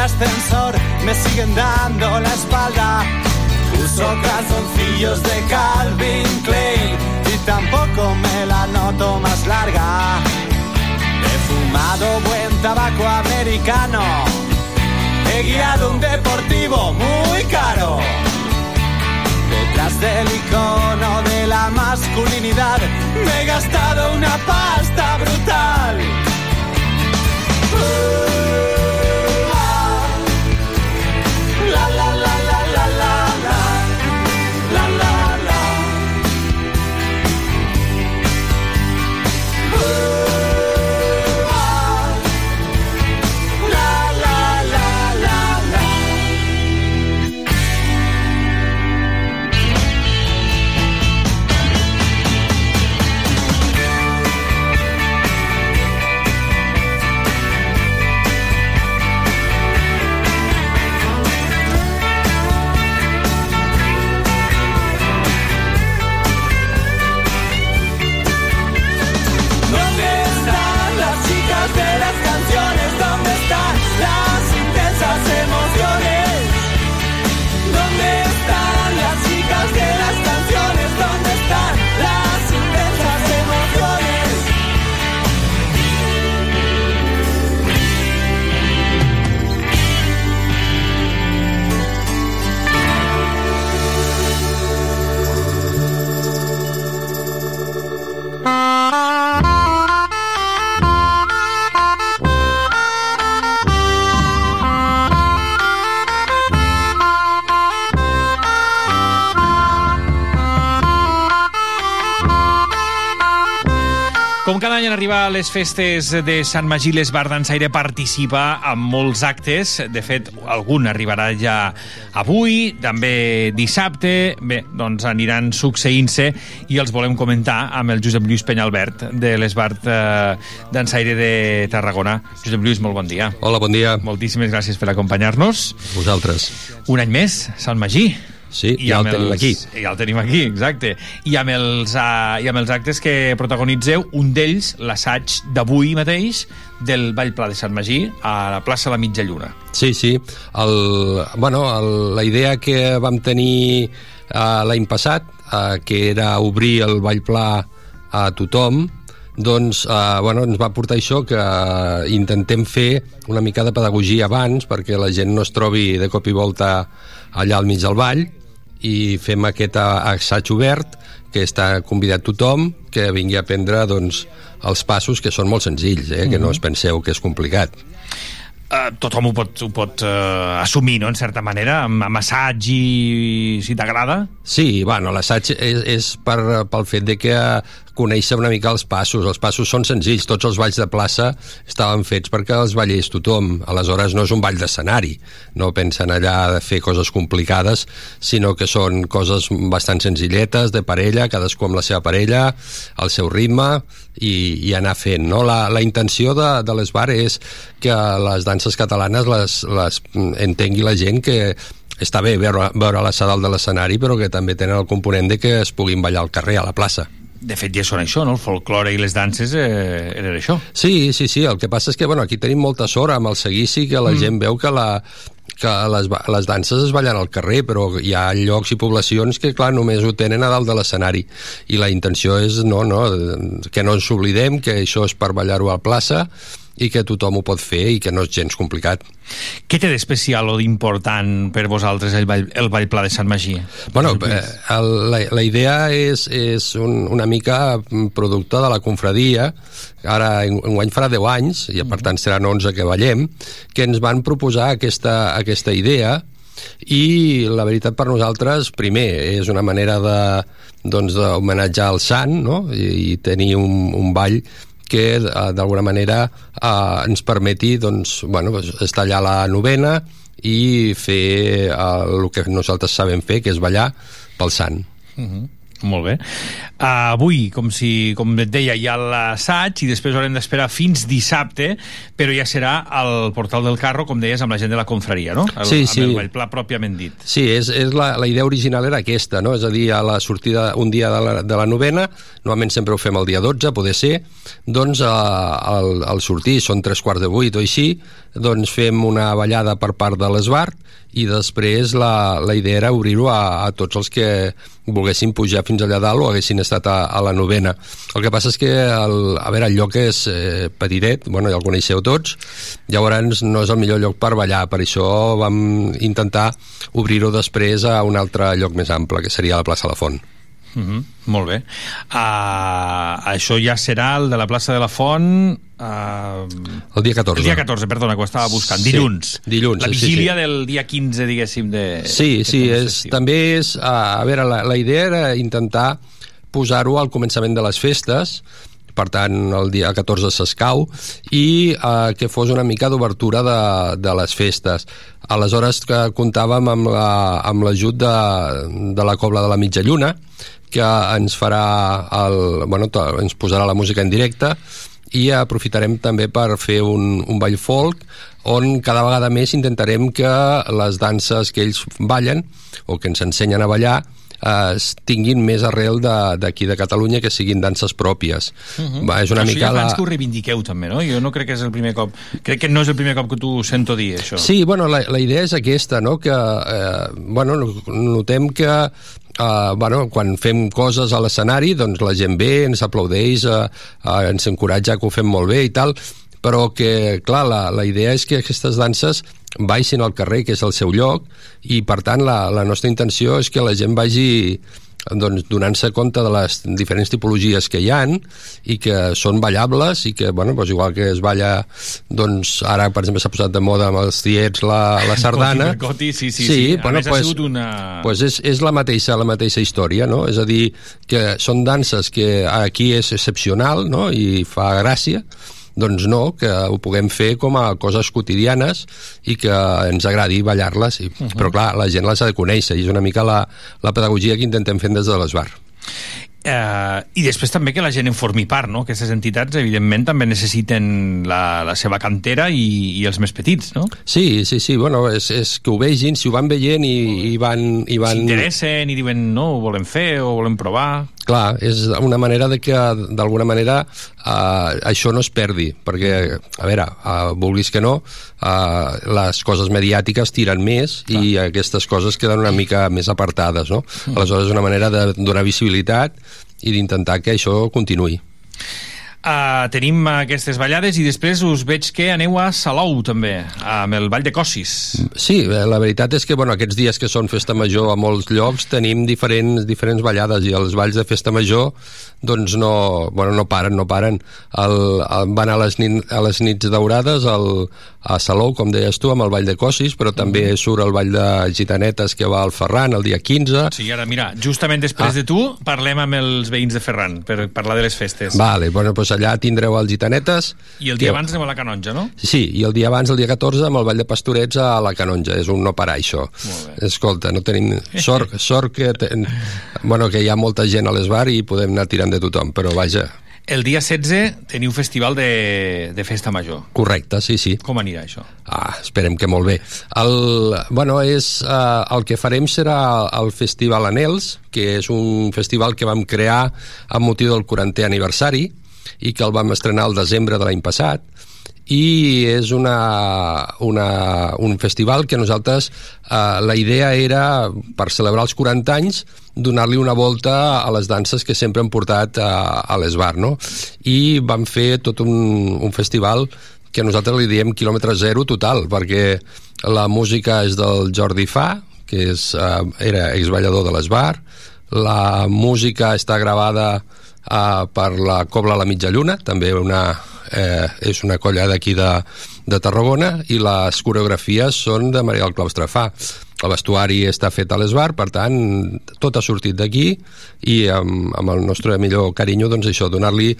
ascensor me siguen dando la espalda. Uso calzoncillos de Calvin Klein y tampoco me la noto más larga. He fumado buen tabaco americano. He guiado un deportivo muy caro. Detrás del icono de la masculinidad me he gastado una pasta brutal. La Com cada any en arribar a les festes de Sant Magí, l'Esbar Dansaire participa en molts actes. De fet, algun arribarà ja avui, també dissabte. Bé, doncs aniran succeint-se i els volem comentar amb el Josep Lluís Penyalbert de l'Esbar eh, Dansaire de Tarragona. Josep Lluís, molt bon dia. Hola, bon dia. Moltíssimes gràcies per acompanyar-nos. Vosaltres. Un any més, Sant Magí. Sí, ja el tenim aquí. Ja el tenim aquí, exacte. I amb els, uh, i amb els actes que protagonitzeu, un d'ells, l'assaig d'avui mateix, del Ball Pla de Sant Magí, a la plaça La Mitja Lluna. Sí, sí. El, bueno, el, la idea que vam tenir uh, l'any passat, uh, que era obrir el Ball Pla a tothom, doncs eh, bueno, ens va portar això que intentem fer una mica de pedagogia abans perquè la gent no es trobi de cop i volta allà al mig del ball i fem aquest assaig obert que està convidat tothom que vingui a aprendre doncs, els passos que són molt senzills, eh? que no us penseu que és complicat. Uh, tothom ho pot, ho pot uh, assumir, no?, en certa manera, amb, amb assaig i si t'agrada. Sí, bueno, l'assaig és, és per, pel fet de que conèixer una mica els passos. Els passos són senzills, tots els balls de plaça estaven fets perquè els ballés tothom. Aleshores no és un ball d'escenari, no pensen allà de fer coses complicades, sinó que són coses bastant senzilletes, de parella, cadascú amb la seva parella, el seu ritme, i, i anar fent. No? La, la intenció de, de l'Esbar és que les danses catalanes les, les entengui la gent que està bé veure, veure la dalt de l'escenari, però que també tenen el component de que es puguin ballar al carrer, a la plaça. De fet, ja són això, no? El folklore i les danses eh, eren això. Sí, sí, sí. El que passa és que, bueno, aquí tenim molta sort amb el seguici, que la mm. gent veu que la, que les, les danses es ballen al carrer, però hi ha llocs i poblacions que, clar, només ho tenen a dalt de l'escenari. I la intenció és, no, no, que no ens oblidem que això és per ballar-ho a la plaça i que tothom ho pot fer i que no és gens complicat. Què té d'especial o d'important per vosaltres el ball, el ball pla de Sant Magí? Bueno, eh, el, la, la idea és, és un, una mica producte de la confradia, ara en, enguany farà 10 anys, i per tant seran 11 que ballem, que ens van proposar aquesta, aquesta idea i la veritat per nosaltres, primer, és una manera de doncs d'homenatjar el sant no? I, i tenir un, un ball que d'alguna manera eh, ens permeti doncs, bueno, estar allà a la novena i fer eh, el que nosaltres sabem fer, que és ballar pel sant. Uh -huh. Molt bé. Uh, avui, com, si, com et deia, hi ha l'assaig i després haurem d'esperar fins dissabte, però ja serà al Portal del Carro, com deies, amb la gent de la confraria, no? El, Sí, amb sí. el Vallpla pròpiament dit. Sí, és, és la, la idea original era aquesta, no? és a dir, a la sortida un dia de la, de la novena, normalment sempre ho fem el dia 12, poder ser, doncs a, al, al sortir, són tres quarts de vuit o així, doncs fem una ballada per part de l'Esbart i després la, la idea era obrir-ho a, a tots els que volguessin pujar fins allà dalt o haguessin estat a, a la novena. El que passa és que el, a veure, el lloc és eh, petitet, bueno, ja el coneixeu tots, llavors no és el millor lloc per ballar, per això vam intentar obrir-ho després a un altre lloc més ample, que seria la plaça La Font. Uh -huh. Molt bé. Uh, això ja serà el de la plaça de la Font... Uh, el dia 14. El dia 14, perdona, que ho estava buscant. Sí, dilluns. dilluns, La sí, sí, vigília sí. del dia 15, diguéssim, de... Sí, sí, és, també és... A, a veure, la, la idea era intentar posar-ho al començament de les festes, per tant, el dia 14 s'escau, i eh, que fos una mica d'obertura de, de les festes. Aleshores que comptàvem amb la- amb l'ajut la, de, de la Cobla de la Mitja Lluna, que ens farà el, bueno, ens posarà la música en directe i aprofitarem també per fer un, un ball folk on cada vegada més intentarem que les danses que ells ballen o que ens ensenyen a ballar eh, es tinguin més arrel de- d'aquí de, de Catalunya que siguin danses pròpies. Uh -huh. Va, és una això mica ja la... abans que ho reivindiqueu també, no? Jo no crec que és el primer cop crec que no és el primer cop que tu sento dir això Sí, bueno, la, la idea és aquesta, no? que eh, bueno, notem que eh, bueno, quan fem coses a l'escenari doncs la gent ve, ens aplaudeix eh, eh, ens encoratja que ho fem molt bé i tal però que, clar, la, la idea és que aquestes danses baixin al carrer, que és el seu lloc, i per tant la, la nostra intenció és que la gent vagi doncs, donant-se compte de les diferents tipologies que hi han i que són ballables i que, bueno, doncs igual que es balla doncs ara, per exemple, s'ha posat de moda amb els tiets la, la sardana Coti, sí, sí, sí, sí. A bueno, més, ha pues, sigut una... pues és, és la mateixa la mateixa història, no? És a dir, que són danses que aquí és excepcional, no?, i fa gràcia, doncs no, que ho puguem fer com a coses quotidianes i que ens agradi ballar-les, i, uh -huh. però clar, la gent les ha de conèixer i és una mica la, la pedagogia que intentem fer des de l'Esbar. Eh, I després també que la gent en formi part, no? Aquestes entitats, evidentment, també necessiten la, la seva cantera i, i els més petits, no? Sí, sí, sí, bueno, és, és que ho vegin, si ho van veient i, i van... I van... S'interessen i diuen, no, ho volem fer o volem provar... Clar, és una manera de que d'alguna manera eh, això no es perdi, perquè, a veure, eh, vulguis que no, eh, les coses mediàtiques tiren més Clar. i aquestes coses queden una mica més apartades, no? Mm. Aleshores és una manera de donar visibilitat i d'intentar que això continuï. Uh, tenim aquestes ballades i després us veig que aneu a Salou també, amb el Ball de Cossis. Sí, eh, la veritat és que bueno, aquests dies que són festa major a molts llocs tenim diferents, diferents ballades i els balls de festa major doncs no, bueno, no paren, no paren. El, el, van a les, nit, a les nits daurades el, a Salou, com deies tu, amb el ball de Cossis, però també surt el ball de gitanetes que va al Ferran el dia 15. Sí, ara mira, justament després Ah. de tu parlem amb els veïns de Ferran per parlar de les festes. Vale, bueno, doncs allà tindreu el gitanetes. I el dia que- abans anem a la Canonja, no? Sí, i el dia abans, el dia 14, amb el Ball de Pastorets a la Canonja. És un no parar, això. Escolta, no tenim... Sort, sort que, ten... bueno, que hi ha molta gent a l'esbar i podem anar tirant de tothom, però vaja, El dia 16 teniu festival de, de festa major. correcte, sí, sí. Com anirà això? Ah, esperem que molt bé. El, bueno, és, eh, el que farem serà el Festival Anels, que és un festival que vam crear amb motiu del 40è aniversari i que el vam estrenar al desembre de l'any passat i és una, una, un festival que nosaltres eh, la idea era per celebrar els 40 anys donar-li una volta a les danses que sempre hem portat a, a l'Esbar no? i vam fer tot un, un festival que nosaltres li diem quilòmetre zero total perquè la música és del Jordi Fa que és, eh, era exballador de l'Esbar la música està gravada uh, per la Cobla la Mitja Lluna, també una, eh, és una colla d'aquí de, de Tarragona, i les coreografies són de Claustre Fa. El vestuari està fet a l'Esbar, per tant, tot ha sortit d'aquí i amb, amb el nostre millor carinyo, doncs això, donar-li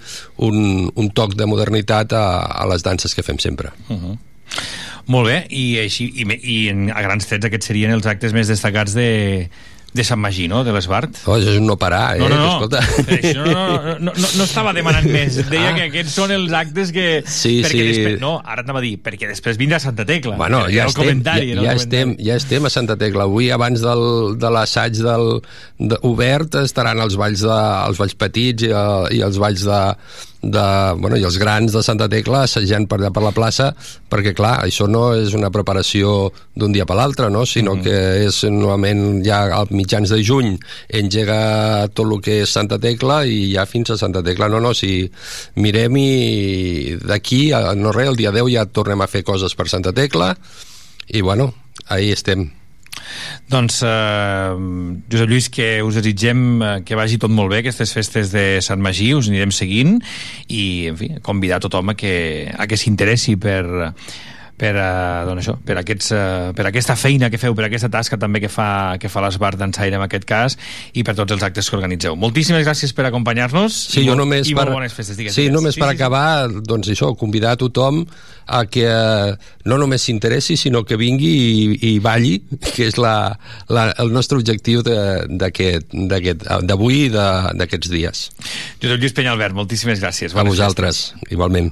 un, un toc de modernitat a, a les danses que fem sempre. Uh -huh. Molt bé, i, així, i, i a grans trets aquests serien els actes més destacats de, de Sant Magí, no?, de l'Esbart. Oh, això és un no parar, eh? No, no, no. Escolta. Això no, no, no, no, no, estava demanant més. Deia Ah. que aquests són els actes que... Sí, perquè sí. Després, no, ara anava a dir, perquè després vindrà Santa Tecla. Bueno, ja el estem, comentari, ja, ja, estem, ja estem a Santa Tecla. Avui, abans del, de l'assaig del, de, obert, estaran els balls, de, els balls petits i, eh, i els balls de, de, bueno, i els grans de Santa Tecla assajant per allà per la plaça, perquè, clar, això no és una preparació d'un dia per l'altre, no? sinó mm. que és normalment ja a mitjans de juny engega tot el que és Santa Tecla i ja fins a Santa Tecla. No, no, si mirem i d'aquí, no res, el dia 10 ja tornem a fer coses per Santa Tecla i, bueno, ahí estem. Doncs, eh, Josep Lluís, que us desitgem eh, que vagi tot molt bé, aquestes festes de Sant Magí, us anirem seguint i, en fi, convidar tothom a que, a que s'interessi per per, uh, doncs això, per, aquests, uh, per aquesta feina que feu, per aquesta tasca també que fa, que fa l'Esbar d'Ensaire en aquest cas i per tots els actes que organitzeu. Moltíssimes gràcies per acompanyar-nos Sí, i, jo només i per, bones festes. Digues, sí, digues. només per acabar, doncs això, convidar a tothom a que eh, no només s'interessi, sinó que vingui i, i balli, que és la, la, el nostre objectiu d'avui i d'aquests dies. Josep Lluís Penyalbert, moltíssimes gràcies. A Bones vosaltres, igualment.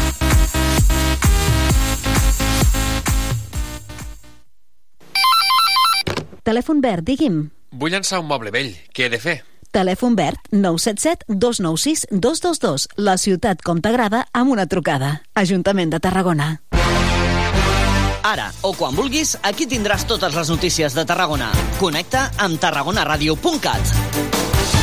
Telèfon verd, digui'm. Vull llançar un moble vell. Què he de fer? Telèfon verd 977 296 222. La ciutat com t'agrada amb una trucada. Ajuntament de Tarragona. Ara, o quan vulguis, aquí tindràs totes les notícies de Tarragona. Connecta amb tarragonaradio.cat.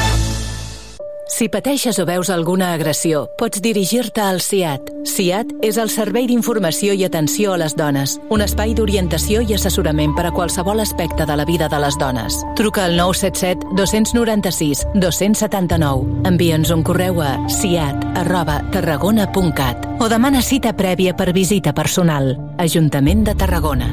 Si pateixes o veus alguna agressió, pots dirigir-te al CIAT. CIAT és el Servei d'Informació i Atenció a les Dones, un espai d'orientació i assessorament per a qualsevol aspecte de la vida de les dones. Truca al 977 296 279. Envia'ns un correu a ciat arroba tarragona.cat o demana cita prèvia per visita personal. Ajuntament de Tarragona.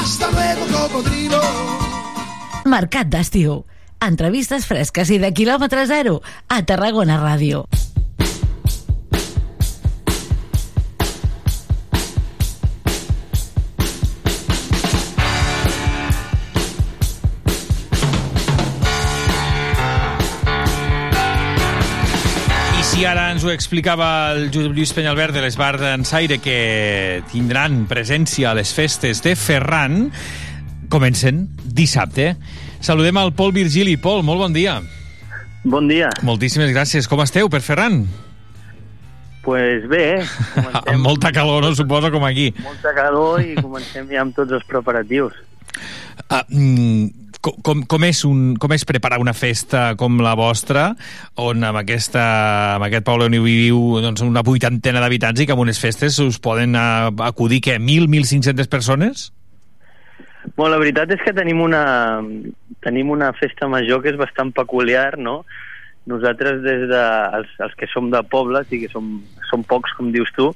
Hasta luego, cocodrilo. Mercat d'estiu. Entrevistes fresques i de quilòmetre zero a Tarragona Ràdio. Ens ho explicava el Josep Lluís Penyalbert de l'Esbar d'Ensaire que tindran presència a les festes de Ferran, comencen dissabte. Saludem al Pol Virgili. Pol, molt bon dia. Bon dia. Moltíssimes gràcies. Com esteu per Ferran? Pues bé, eh? Amb molta calor, no? Suposo, com aquí. molta calor i comencem ja amb tots els preparatius. Ah, mm, com, com, és un, com és preparar una festa com la vostra, on amb, aquesta, amb aquest poble on hi viviu doncs, una vuitantena d'habitants i que en unes festes us poden uh, acudir, què, 1.000, 1.500 persones? Bueno, la veritat és que tenim una, tenim una festa major que és bastant peculiar, no? Nosaltres, des de, els, els que som de pobles i que som, som pocs, com dius tu,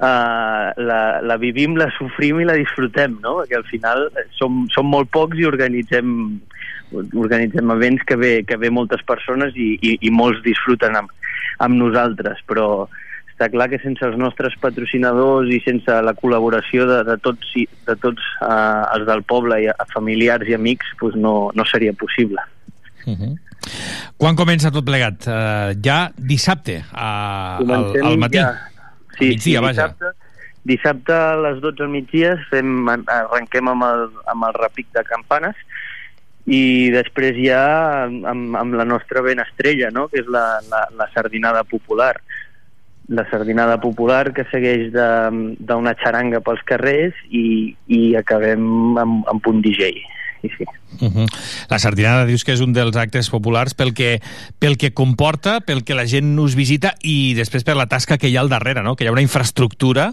uh, la, la vivim, la sofrim i la disfrutem, no? Perquè al final som, som molt pocs i organitzem, organitzem events que ve, que ve moltes persones i, i, i molts disfruten amb, amb nosaltres, però està clar que sense els nostres patrocinadors i sense la col·laboració de, de tots, i- de tots uh, els del poble, i a familiars i amics, pues no, no seria possible. Uh -huh. Quan comença tot plegat? Uh, ja dissabte, a, al, al matí? Ja. Sí, migdia, sí, vaja. dissabte, dissabte a les 12 al migdia fem, arrenquem amb el, amb el repic de campanes i després ja amb, amb la nostra ben estrella, no? que és la, la, la sardinada popular. La sardinada popular que segueix d'una xaranga pels carrers i, i acabem amb, amb un DJ. Sí, sí. Uh -huh. La sardinada dius que és un dels actes populars pel que, pel que comporta, pel que la gent us visita i després per la tasca que hi ha al darrere, no? que hi ha una infraestructura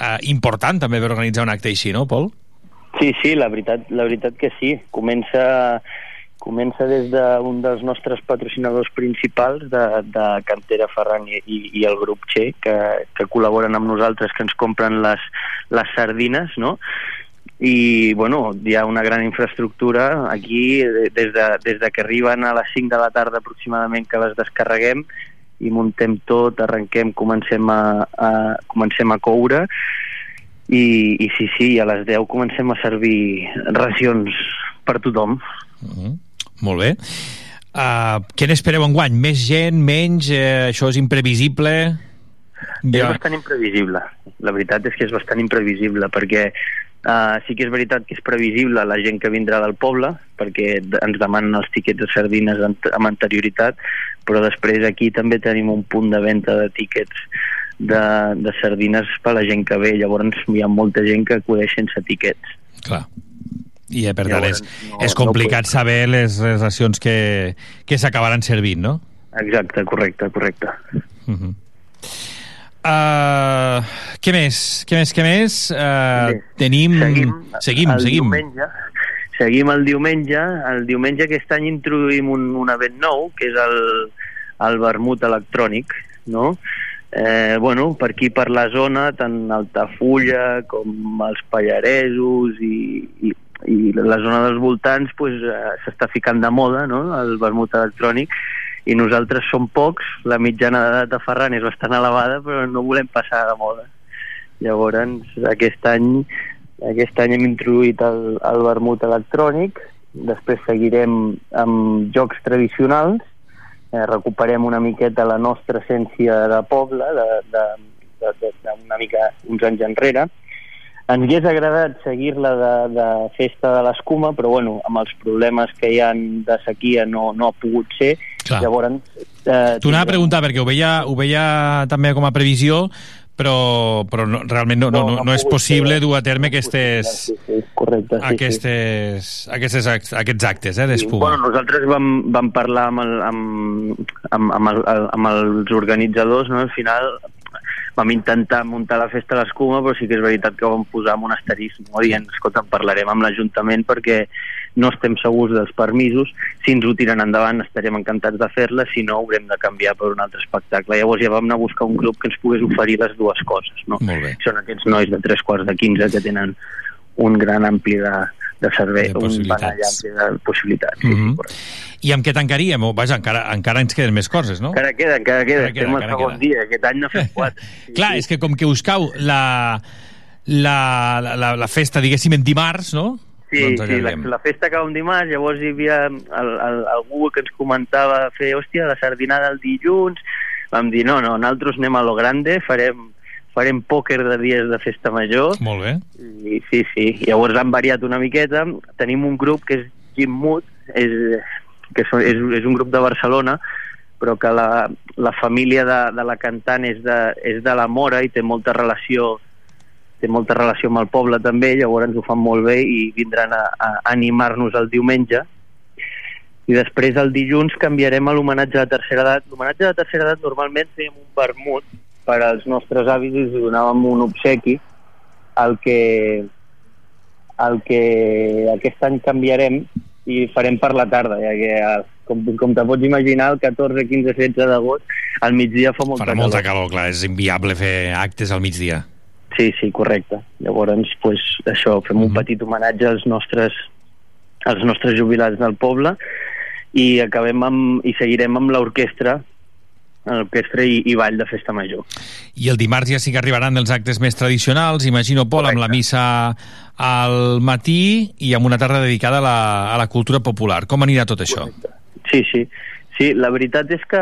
eh, important també per organitzar un acte així, no, Pol? Sí, sí, la veritat, la veritat que sí. Comença, comença des d'un dels nostres patrocinadors principals de, de Cantera Ferran i, i, i el grup Che, que, que col·laboren amb nosaltres, que ens compren les, les sardines, no? I bueno, hi ha una gran infraestructura aquí de- des de, des de que arriben a les 5 de la tarda aproximadament que les descarreguem i muntem tot, arrenquem, comencem a, a, comencem a coure i, i sí, sí, a les 10 comencem a servir racions per tothom. Uh -huh. Molt bé. Uh, què n'espereu enguany? Més gent, menys? Eh, això és imprevisible? És bastant imprevisible. La veritat és que és bastant imprevisible, perquè uh, sí que és veritat que és previsible la gent que vindrà del poble, perquè ens demanen els tiquets de sardines amb, anterioritat, però després aquí també tenim un punt de venda de tiquets de, de sardines per a la gent que ve. Llavors hi ha molta gent que acudeix sense tiquets. Clar. I eh, per tant és, no- és no complicat saber les, racions que, que s'acabaran servint, no? Exacte, correcte, correcte. Uh -huh. Uh, què més? Què més? Què més? Uh, tenim... Seguim, seguim. el seguim. Diumenge, seguim el diumenge. El diumenge aquest any introduïm un, un event nou, que és el, el vermut electrònic, no? Eh, bueno, per aquí per la zona, tant Altafulla com els Pallaresos i, i, i la zona dels voltants pues, eh, s'està ficant de moda no? el vermut electrònic i nosaltres som pocs, la mitjana d'edat de Ferran és bastant elevada, però no volem passar de moda. Llavors, aquest any, aquest any hem introduït el, el vermut electrònic, després seguirem amb jocs tradicionals, eh, recuperem una miqueta la nostra essència de poble, de, de, de, de, de una mica uns anys enrere. Ens hagués agradat seguir-la de, de festa de l'escuma, però bueno, amb els problemes que hi han de sequia no, no ha pogut ser. Clar. Llavors, eh, T'ho anava a preguntar perquè ho veia, ho veia també com a previsió, però, però no, realment no, no, no, no, és possible dur a terme aquestes, Sí, sí, correcte. Sí, sí. aquestes, aquestes, act- aquests actes eh, d'espuma. Bueno, nosaltres vam, vam parlar amb, el, amb, amb, amb, el, amb els organitzadors, no? al final vam intentar muntar la festa a l'escuma, però sí que és veritat que vam posar amb un asterisc, no? dient, escolta, en parlarem amb l'Ajuntament perquè no estem segurs dels permisos, si ens ho tiren endavant estarem encantats de fer-la, si no haurem de canviar per un altre espectacle. Llavors ja vam anar a buscar un grup que ens pogués oferir les dues coses. No? Són aquests nois de tres quarts de 15 que tenen un gran ampli de, de servei, De un ampli de possibilitats. Mm -hmm. I amb què tancaríem? Vaja, encara, encara ens queden més coses, no? Encara queda, encara queda, Encara queda, estem al segon queda. dia, aquest any no fem quatre. Clar, és que com que us cau la, la, la, la, la festa, diguéssim, en dimarts, no? Sí, doncs sí la, la festa acaba un dimarts, llavors hi havia el, el, algú que ens comentava fer, hòstia, la sardinada el dilluns, vam dir, no, no, nosaltres anem a lo grande, farem, farem pòquer de dies de festa major, Molt bé. i sí, sí, llavors han variat una miqueta, tenim un grup que és Jim Mood, és, que és, és, és un grup de Barcelona, però que la, la família de, de la cantant és de, és de la Mora i té molta relació té molta relació amb el poble també, llavors ens ho fan molt bé i vindran a, a animar-nos el diumenge. I després el dilluns canviarem a l'homenatge la tercera edat. L'homenatge la tercera edat normalment fèiem un vermut per als nostres avis i donàvem un obsequi, el que, el que aquest any canviarem i farem per la tarda, ja que eh, com, com te pots imaginar, el 14, 15, 16 d'agost, al migdia fa molta Farà calor. molta calor, clar, és inviable fer actes al migdia. Sí, sí, correcte. Llavors, pues, això, fem Mhm. un petit homenatge als nostres, als nostres jubilats del poble i acabem amb, i seguirem amb l'orquestra l'orquestra i, i ball de festa major. I el dimarts ja sí que arribaran els actes més tradicionals, imagino, Pol, amb la missa al matí i amb una tarda dedicada a la, a la cultura popular. Com anirà tot això? Sí, sí. Sí, la veritat és que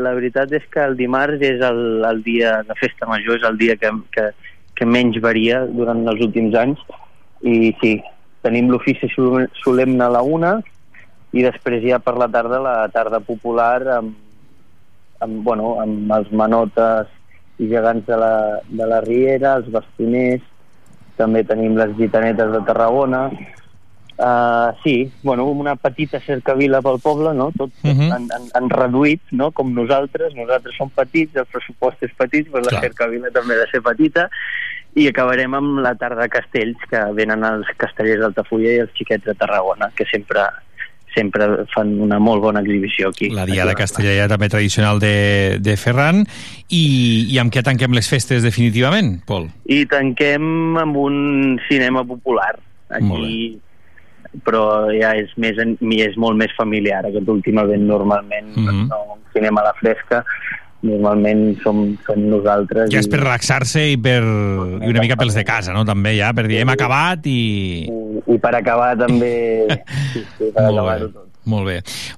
la veritat és que el dimarts és el, el dia de festa major, és el dia que, que, que menys varia durant els últims anys i sí, tenim l'ofici sol- solemne a la una i després ja per la tarda la tarda popular amb, amb, bueno, amb els manotes i gegants de la, de la Riera, els bastoners, també tenim les gitanetes de Tarragona, Uh, sí, bueno, una petita cercavila pel poble, no? Tot uh Mhm. -huh. han, han, han reduït, no? Com nosaltres, nosaltres som petits, el pressupost és petit, però la Clar. cercavila també ha de ser petita, i acabarem amb la tarda de castells, que venen els castellers d'Altafulla i els xiquets de Tarragona, que sempre sempre fan una molt bona exhibició aquí. La Diada Castellera també tradicional de, de Ferran. I, I amb què tanquem les festes definitivament, Pol? I tanquem amb un cinema popular. Aquí, però ja és, més, és molt més familiar. Aquest últim event normalment Mhm. no, un cinema a la fresca, normalment som, som nosaltres. Ja és i- per relaxar-se i, per, i una mica pels de casa, no? També ja, per dir, hem acabat i... I per acabar també... Sí, sí, per acabar-ho tot. Molt bé.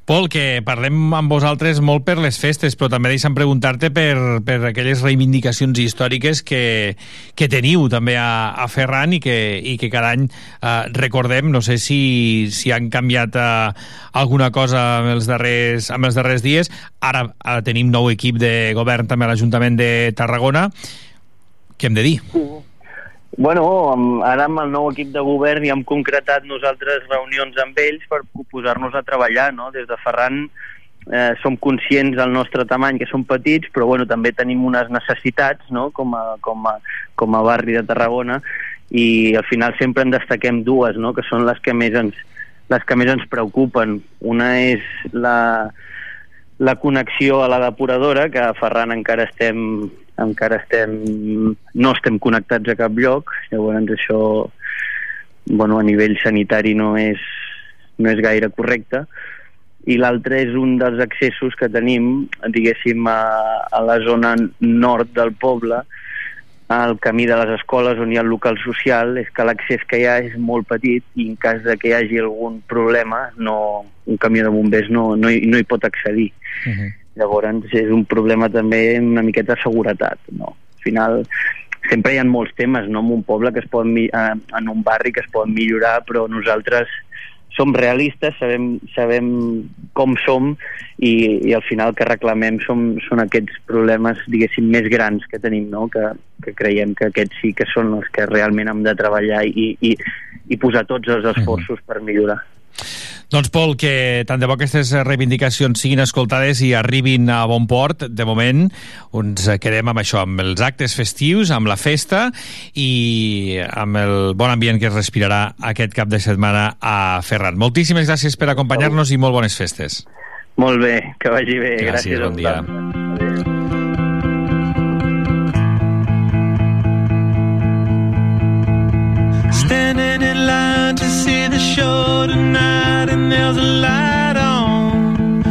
Pol, que parlem amb vosaltres molt per les festes, però també deixa'm preguntar-te per, per aquelles reivindicacions històriques que, que teniu també a, a Ferran i que, i que cada any eh, recordem, no sé si, si han canviat eh, alguna cosa amb els, darrers, amb els darrers dies. Ara, ara tenim nou equip de govern també a l'Ajuntament de Tarragona. Què hem de dir? Bueno, ara amb el nou equip de govern ja hem concretat nosaltres reunions amb ells per posar-nos a treballar, no? Des de Ferran eh, som conscients del nostre tamany, que som petits, però bueno, també tenim unes necessitats no? com, a, com, a, com a barri de Tarragona i al final sempre en destaquem dues, no? que són les que més ens, les que més ens preocupen. Una és la, la connexió a la depuradora, que a Ferran encara estem encara estem no estem connectats a cap lloc, llavors això bueno, a nivell sanitari no és, no és gaire correcte i l'altre és un dels accessos que tenim, diguéssim, a, a la zona nord del poble, al camí de les escoles on hi ha el local social, és que l'accés que hi ha és molt petit i en cas de que hi hagi algun problema, no, un camió de bombers no, no, hi, no hi pot accedir. Uh -huh. Llavors és un problema també una miqueta de seguretat, no? Al final sempre hi ha molts temes, no?, en un poble que es mi- eh, en un barri que es poden millorar, però nosaltres som realistes, sabem, sabem com som i, i al final que reclamem som, són aquests problemes, diguéssim, més grans que tenim, no? que, que creiem que aquests sí que són els que realment hem de treballar i, i, i posar tots els esforços per millorar. Doncs, Pol, que tant de bo aquestes reivindicacions siguin escoltades i arribin a bon port. De moment, ens quedem amb això, amb els actes festius, amb la festa i amb el bon ambient que es respirarà aquest cap de setmana a Ferran. Moltíssimes gràcies per acompanyar-nos i molt bones festes. Molt bé, que vagi bé. Gràcies, Gràcies bon dia. vosaltres. To see the show tonight, and there's a light on,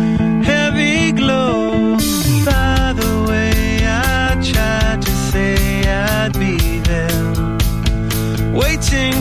heavy glow. By the way, I tried to say I'd be there, waiting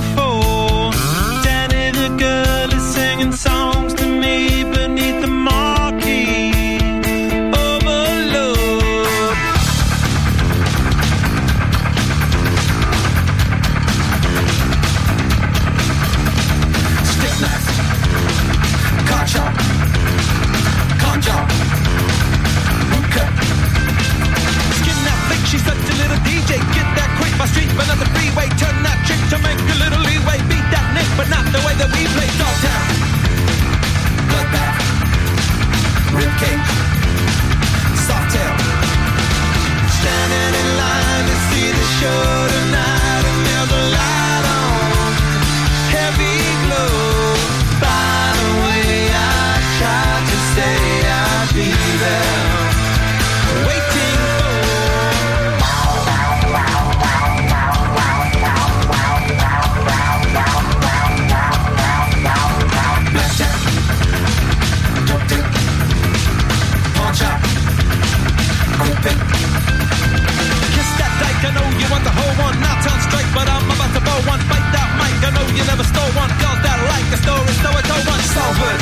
Salford,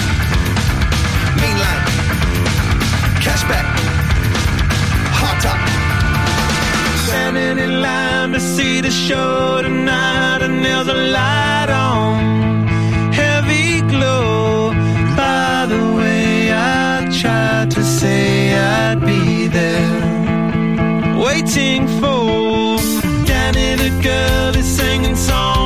Mainland, Cashback, Hot Top. Standing in line to see the show tonight, and there's a light on, heavy glow. By the way, I tried to say I'd be there, waiting for Danny the girl is singing songs.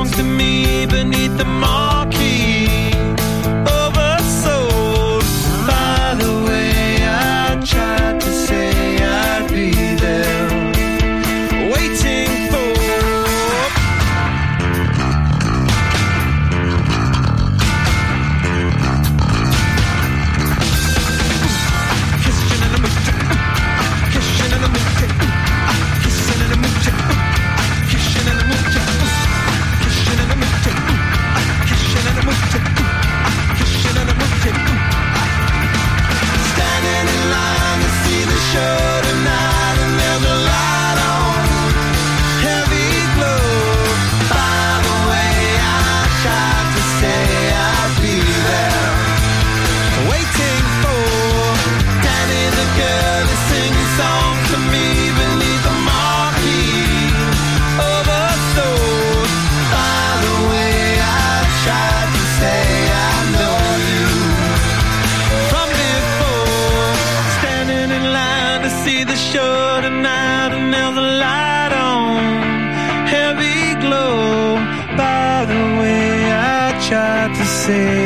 Say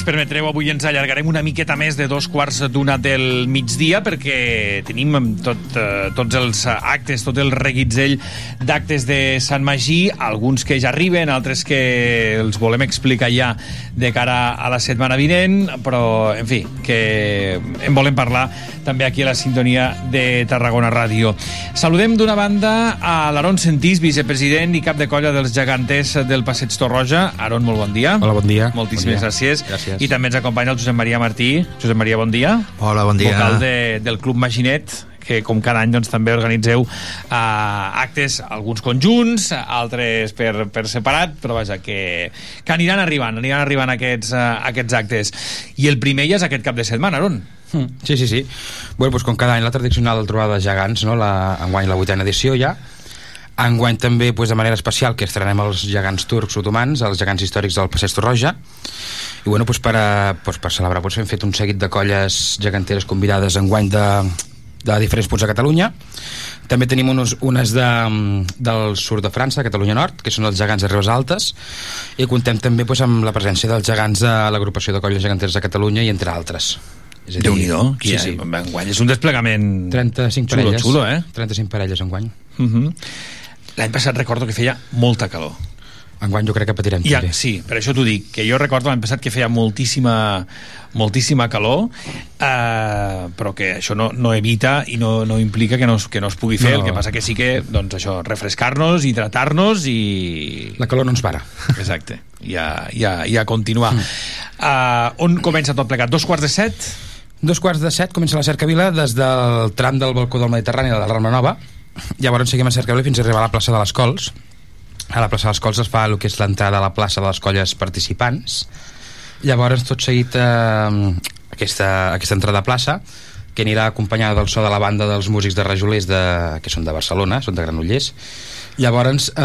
ens permetreu, avui ens allargarem una miqueta més de dos quarts d'una del migdia perquè tenim tot, eh, tots els actes, tot el reguitzell d'actes de Sant Magí, alguns que ja arriben, altres que els volem explicar ja de cara a la setmana vinent, però, en fi, que en volem parlar també aquí a la sintonia de Tarragona Ràdio. Saludem d'una banda a l'Aaron Sentís, vicepresident i cap de colla dels geganters del Passeig Torroja. Aaron, molt bon dia. Hola, bon dia. Moltíssimes Bon dia. gràcies. Gràcies. I també ens acompanya el Josep Maria Martí. Josep Maria, bon dia. Hola, bon dia. Vocal de, del Club Maginet, que com cada any doncs, també organitzeu uh, actes, alguns conjunts, altres per, per separat, però vaja, que, que aniran arribant, aniran arribant aquests, uh, aquests actes. I el primer ja és aquest cap de setmana, Aaron. Sí, sí, sí. Bueno, doncs com cada any la tradicional trobada de gegants, no? la, enguany la vuitena edició ja. Enguany també doncs, de manera especial que estrenem els gegants turcs otomans, els gegants històrics del Passeig Torroja. I bueno, doncs per, a, doncs per celebrar doncs, hem fet un seguit de colles geganteres convidades enguany de, de diferents punts de Catalunya. També tenim unes, unes de, del sud de França, Catalunya Nord, que són els gegants de Ribes Altes, i contem també doncs, amb la presència dels gegants de l'agrupació de colles geganteres de Catalunya i entre altres. És dir, Déu-n'hi-do. Sí, sí. Enguany és un desplegament 35 xulo, parelles. xulo, eh? 35 parelles enguany. Uh -huh. L'any passat recordo que feia molta calor. Enguany jo crec que patirem Ja, també. sí, per això t'ho dic, que jo recordo l'any passat que feia moltíssima, moltíssima calor, eh, però que això no, no evita i no, no implica que no, es- que no es pugui fer, No. el que passa que sí que, doncs això, refrescar-nos, hidratar-nos i... La calor no ens para. Exacte, i a, i a, i a continuar. Mm. Uh, on comença tot plegat? Dos quarts de set? Dos quarts de set comença la cercavila des del tram del balcó del Mediterrani de la Rambla Nova. Llavors seguim a cercavila fins a arribar a la plaça de les Cols. A la plaça de les Cols es fa el que és l'entrada a la plaça de les colles participants. Llavors, tot seguit, eh, aquesta, aquesta entrada a plaça, que anirà acompanyada del so de la banda dels músics de Rajolers, de, que són de Barcelona, són de Granollers. Llavors, eh,